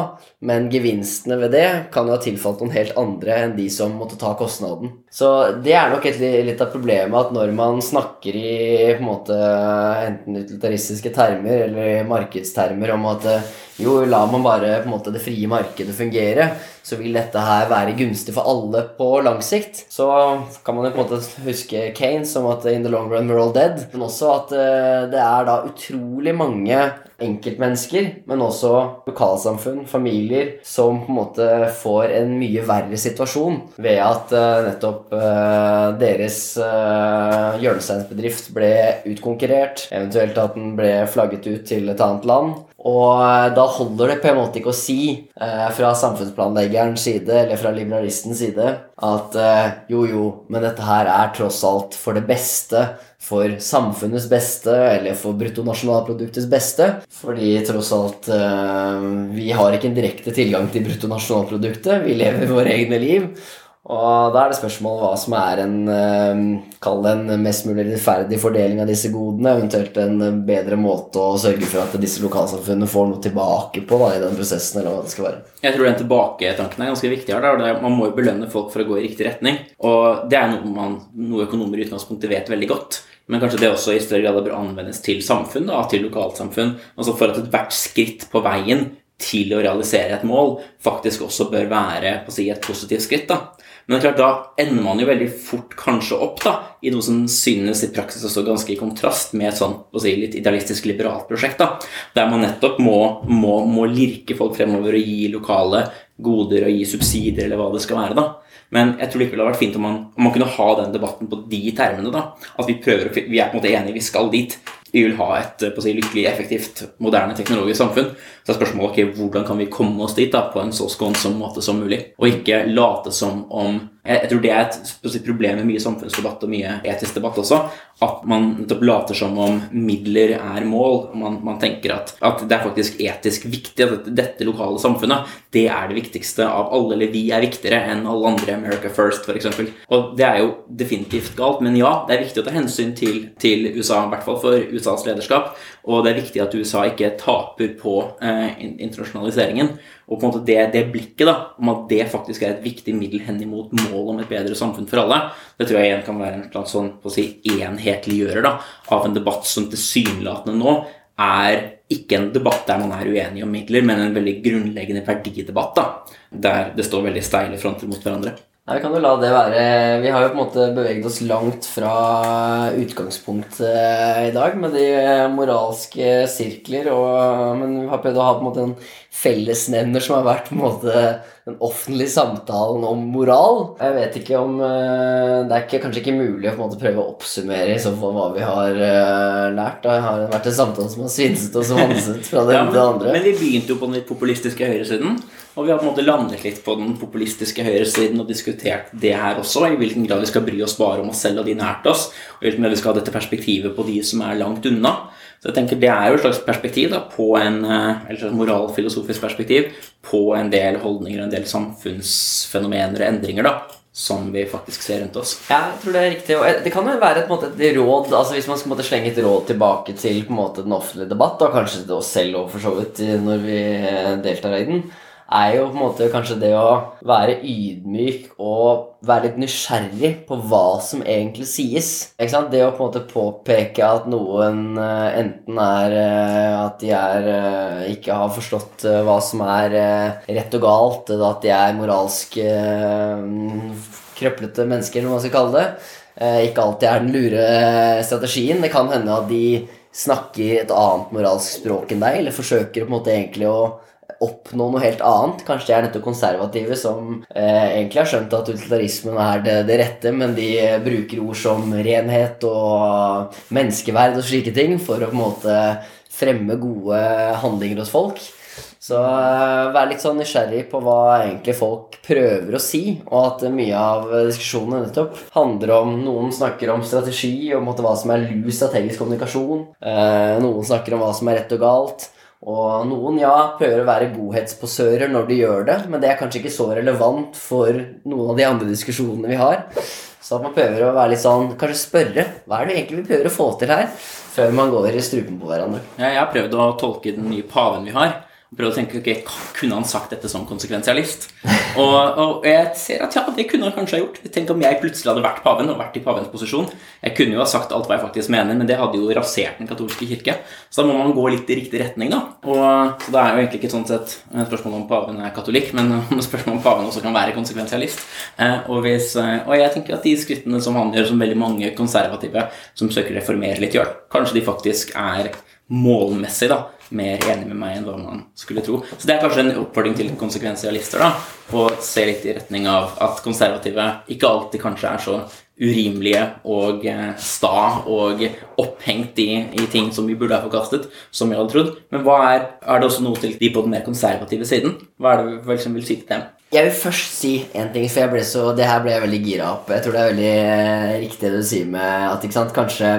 men gevinstene ved det kan jo ha tilfalt noen helt andre enn de som måtte ta kostnaden. Så det er nok et, litt av problemet at når man snakker i på en måte enten utilitaristiske termer eller markedstermer om at jo, la man bare på en måte det frie markedet fungere, så vil dette her være gunstig for alle på lang sikt. Så kan man jo på en måte huske Kane som at in the long run we're all dead, men også at eh, det er da utrolig mange enkeltmennesker, men også lokalsamfunn, familier, som på en måte får en mye verre situasjon ved at uh, nettopp uh, deres uh, hjørnesteinsbedrift ble utkonkurrert, eventuelt at den ble flagget ut til et annet land. Og da holder det på en måte ikke å si fra samfunnsplanleggerens side eller fra liberalistens side at jo, jo, men dette her er tross alt for det beste for samfunnets beste eller for bruttonasjonalproduktets beste. Fordi tross alt eh, Vi har ikke en direkte tilgang til bruttonasjonalproduktet. Vi lever våre egne liv. Og da er det spørsmål hva som er en eh, Kall det en mest mulig rettferdig fordeling av disse godene. Eventuelt en bedre måte å sørge for at disse lokalsamfunnene får noe tilbake på da, i den prosessen. eller hva det skal være. Jeg tror den tilbaketanken er ganske viktig. her. Da. Man må jo belønne folk for å gå i riktig retning. Og det er noe, man, noe økonomer i utgangspunktet vet veldig godt. Men kanskje det også i større grad bør anvendes til samfunn, da, til lokalsamfunn. Altså for at ethvert skritt på veien til å realisere et mål faktisk også bør være si, et positivt skritt. da. Men det er klart, da ender man jo veldig fort kanskje opp da, i noe som synes i praksis også ganske i kontrast med et sånn, si, litt idealistisk liberalt prosjekt. da, Der man nettopp må, må, må lirke folk fremover og gi lokale goder og gi subsidier eller hva det skal være. da. Men jeg tror det hadde vært fint om man, om man, kunne ha den debatten på de termene. da, At vi prøver, vi er på en måte enige, vi skal dit. Vi vil ha et å si, lykkelig, effektivt, moderne teknologisk samfunn. Så er spørsmålet ok, hvordan kan vi komme oss dit da, på en så skånsom måte som mulig. Og ikke late som om Jeg, jeg tror det er et problem med mye samfunnsdebatt og mye etisk debatt også. At man later som om midler er mål. Man, man tenker at, at, det er faktisk etisk viktig at dette lokale samfunnet det er det viktigste av alle. Eller vi er viktigere enn alle andre. America First, f.eks. Og det er jo definitivt galt. Men ja, det er viktig å ta hensyn til, til USA, i hvert fall for USAs lederskap. Og det er viktig at USA ikke taper på eh, internasjonaliseringen. Og på en måte det, det, blikket da, om at det faktisk er et viktig middel hen imot målet om et bedre samfunn for alle, det tror jeg igjen kan være en sånn si, enhetliggjører da, av en debatt som tilsynelatende nå er ikke en debatt der man er uenig om midler, men en veldig grunnleggende verdidebatt. da, Der det står veldig steile fronter mot hverandre. Nei, Vi kan jo la det være. Vi har jo på en måte beveget oss langt fra utgangspunktet i dag med de moralske sirkler, og, men vi har prøvd å ha på en måte en fellesnevner som har vært på en måte den offentlige samtalen om moral. Jeg vet ikke om eh, Det er ikke, kanskje ikke mulig å på en måte prøve å oppsummere i så fall hva vi har uh, lært. Det har vært en samtale som har svinset og svanset fra det ene til det andre. Men vi begynte jo på den litt populistiske høyresiden. Og vi har på en måte landet litt på den populistiske høyresiden og diskutert det her også. I hvilken grad vi skal bry oss bare om oss selv og de nært oss, og i hvilken grad vi skal ha dette perspektivet på de som er langt unna. Så jeg tenker Det er jo et slags perspektiv da, på en, eh, eller et moralfilosofisk perspektiv på en del holdninger og en del samfunnsfenomener og endringer da, som vi faktisk ser rundt oss. Jeg tror Det er riktig. Og det kan jo være et, måte, et råd altså Hvis man skal måte, slenge et råd tilbake til måte, den offentlige debatt, og kanskje til oss selv og for så vidt når vi deltar i den, er jo på en måte kanskje det å være ydmyk og være litt nysgjerrig på hva som egentlig sies. Ikke sant? Det å på en måte påpeke at noen uh, enten er uh, at de er uh, ikke har forstått hva som er rett og galt, eller at de er moralsk krøplete mennesker, eller hva man skal kalle det. ikke alltid er den lure strategien. Det kan hende at de snakker et annet moralsk språk enn deg, eller forsøker på en måte egentlig å oppnå noe helt annet. Kanskje de er nettopp konservative som eh, egentlig har skjønt at utilitarismen er det, det, rette, men de bruker ord som renhet og menneskeverd og slike ting for å på en måte fremme gode handlinger hos folk. Så uh, vær litt sånn nysgjerrig på hva egentlig folk prøver å si, og at mye av diskusjonene nettopp handler om Noen snakker om strategi, om hva som er lus strategisk kommunikasjon. Uh, noen snakker om hva som er rett og galt. Og noen ja, prøver å være godhetsposører når de gjør det, men det er kanskje ikke så relevant for noen av de andre diskusjonene vi har. Så at man prøver å være litt sånn, kanskje spørre hva er det egentlig vi prøver å få til her, før man går i strupen på hverandre. Ja, jeg har prøvd å tolke den nye paven vi har prøvde å tenke ok, kunne han sagt dette som konsekvensialist? Og, og, jeg ser at ja, det kunne han kanskje ha gjort. Tenk om jeg plutselig hadde vært paven og vært i pavens posisjon. Jeg kunne jo ha sagt alt hva jeg faktisk mener, men det hadde jo rasert den katolske kirke. Så da må man gå litt i riktig retning, da. Og, så det er jo egentlig ikke sånn sett et spørsmål om paven er katolikk, men spørsmål om paven også kan være konsekvensialist. Eh, og, hvis, eh, og, jeg tenker at de skrittene som han gjør, som veldig mange konservative som søker å reformere litt, gjør, kanskje de faktisk er målmessig da, mer enig med meg enn hva man skulle tro. Så det er kanskje en oppfordring til konsekvensialister, da, å se litt i retning av at konservative ikke alltid kanskje er så urimelige og eh, sta og opphengt i, i, ting som vi burde ha forkastet, som vi hadde trodd. Men hva er, er det også noe til de på den mer konservative siden? Hva er det vel som vil si til dem? Jeg vil først si en ting, for jeg ble så, det her ble jeg veldig gira opp. Jeg tror det er veldig eh, riktig det du sier med at ikke sant, kanskje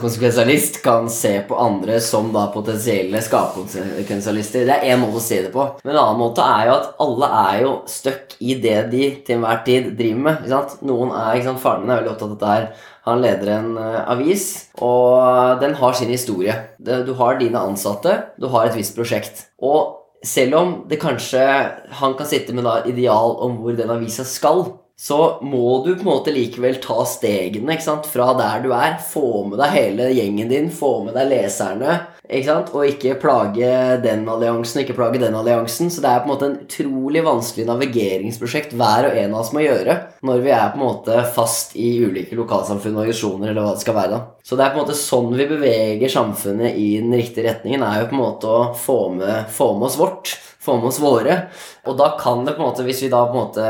konsekvensialist kan se på andre som da potensielle skapkonsekvensialister. Det er én måte å se det på. Men en annen måte er jo at alle er jo stuck i det de til enhver tid driver med. Ikke sant? Noen er, ikke sant, Faren min er veldig opptatt av dette her. Han leder en uh, avis, og den har sin historie. Du har dine ansatte, du har et visst prosjekt. Og selv om det kanskje han kan sitte med da ideal om hvor den avisa skal, så må du på en måte likevel ta stegene ikke sant? fra der du er. Få med deg hele gjengen din, få med deg leserne. Ikke sant? Og ikke plage den alliansen ikke plage den alliansen. Så det er på en måte en utrolig vanskelig navigeringsprosjekt hver og en av oss må gjøre når vi er på en måte fast i ulike lokalsamfunn og organisasjoner, eller hva det skal være. da. Så det er på en måte sånn vi beveger samfunnet i den riktige retningen, er jo på en måte å få med, få med oss vårt få med oss våre. Og da kan det på en måte, hvis vi da på en måte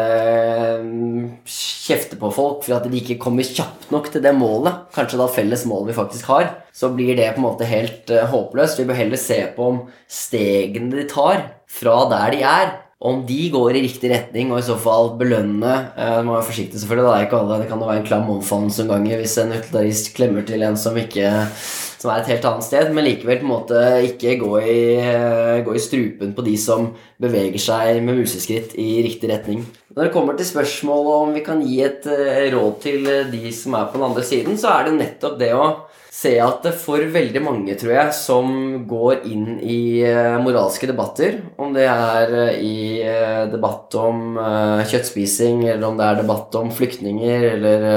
mm, kjefter på folk for at de ikke kommer kjapt nok til det målet, kanskje da felles mål vi faktisk har, så blir det på en måte helt uh, håpløst. Vi bør heller se på om stegene de tar fra der de er, om de går i riktig retning, og i så fall belønne eh, må være forsiktig selvfølgelig, Det er ikke alle, Det kan jo være en klam omfavnelse noen ganger hvis en utilitarist klemmer til en som ikke som er et helt annet sted, men likevel på en måte ikke gå i, gå i strupen på de som beveger seg med museskritt i riktig retning. Når det kommer til spørsmålet om vi kan gi et eh, råd til de som er på den andre siden, så er det nettopp det å se at for veldig mange, tror jeg, som går inn i eh, moralske debatter, om det er eh, i debatt om kjøttspising, eller om det er debatt om flyktninger, eller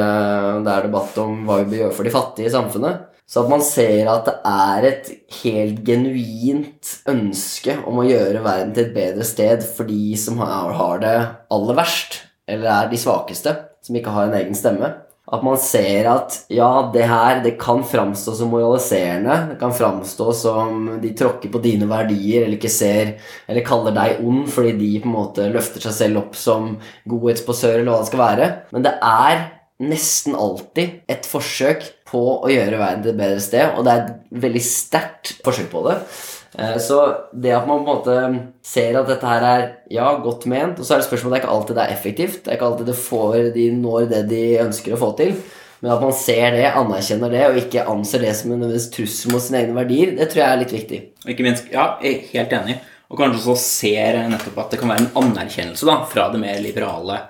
om det er debatt om hva vi bør gjøre for de fattige i samfunnet, så at man ser at det er et helt genuint ønske om å gjøre verden til et bedre sted for de som har det aller verst, eller er de svakeste, som ikke har en egen stemme. At man ser at ja, det her det kan framstå som moraliserende. Det kan framstå som de tråkker på dine verdier eller ikke ser Eller kaller deg ond fordi de på en måte løfter seg selv opp som godhetsposør eller hva det skal være. Men det er nesten alltid et forsøk på å gjøre verden til et bedre sted, og det er et veldig sterkt forsøk på det. Eh, så det at man på en måte ser at dette her er ja, godt ment, og så er det spørsmålet det er ikke alltid det er effektivt. Det er ikke alltid det får, de når det de ønsker å få til. Men at man ser det, anerkjenner det, og ikke anser det som en trussel mot sine egne verdier, det tror jeg er litt viktig. Ikke minst, ja, jeg er helt enig. Og kanskje også ser nettopp at det kan være en anerkjennelse da, fra det mer liberale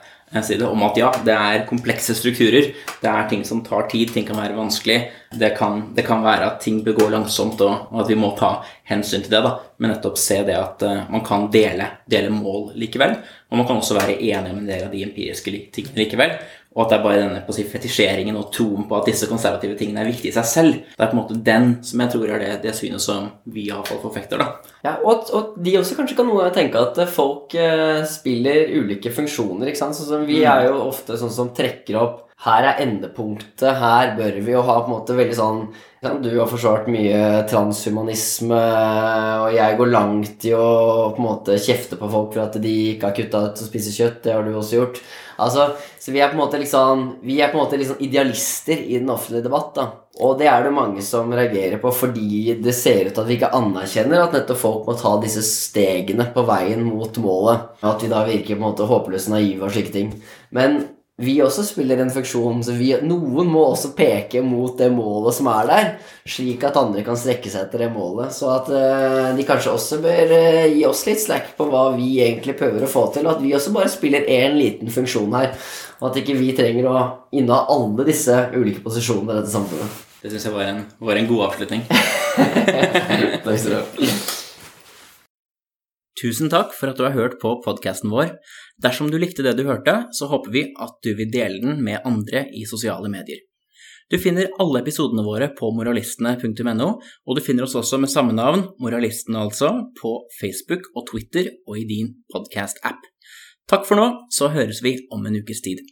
side om at ja, det er komplekse strukturer. Det er ting som tar tid, ting kan være vanskelig. Det kan, det kan være at ting gå langsomt, og, og, at vi må ta hensyn til det. da, Men nettopp se det at uh, man kan dele, dele mål likevel. Og man kan også være enig om en del av de empiriske tingene likevel. Og at det er bare denne si, fetisjeringen og troen på at disse konservative tingene er viktige i seg selv. Det er på en måte den som jeg tror er det, det synet som vi iallfall forfekter. da. Ja, og, og, de også kanskje kan noe tenke at folk eh, spiller ulike funksjoner. ikke sant? Sånn som Vi mm. er jo ofte sånn som trekker opp her er endepunktet, her bør vi jo ha på en måte veldig sånn Du har forsvart mye transhumanisme, og jeg går langt i å på en måte kjefte på folk for at de ikke har kutta ut å spise kjøtt. Det har du også gjort. Altså, så vi er på en måte liksom Vi er på en måte liksom idealister i den offentlige debatt. da Og det er det mange som reagerer på fordi det ser ut til at vi ikke anerkjenner at nettopp folk må ta disse stegene på veien mot målet. At vi da virker på en måte håpløse naive og slike ting. Men vi også spiller en funksjon, så vi, noen må også peke mot det målet som er der, slik at andre kan strekke seg etter det målet. Så at uh, de kanskje også bør uh, gi oss litt slack på hva vi egentlig prøver å få til, og at vi også bare spiller én liten funksjon her. Og at ikke vi trenger å inneha alle disse ulike posisjonene i dette samfunnet. Det syns jeg var en, var en god avslutning. Takk skal du ha. Tusen takk for at du har hørt på podkasten vår. Dersom du likte det du hørte, så håper vi at du vil dele den med andre i sosiale medier. Du finner alle episodene våre på moralistene.no, og du finner oss også med samme navn, Moralistene altså, på Facebook og Twitter og i din podkast-app. Takk for nå, så høres vi om en ukes tid.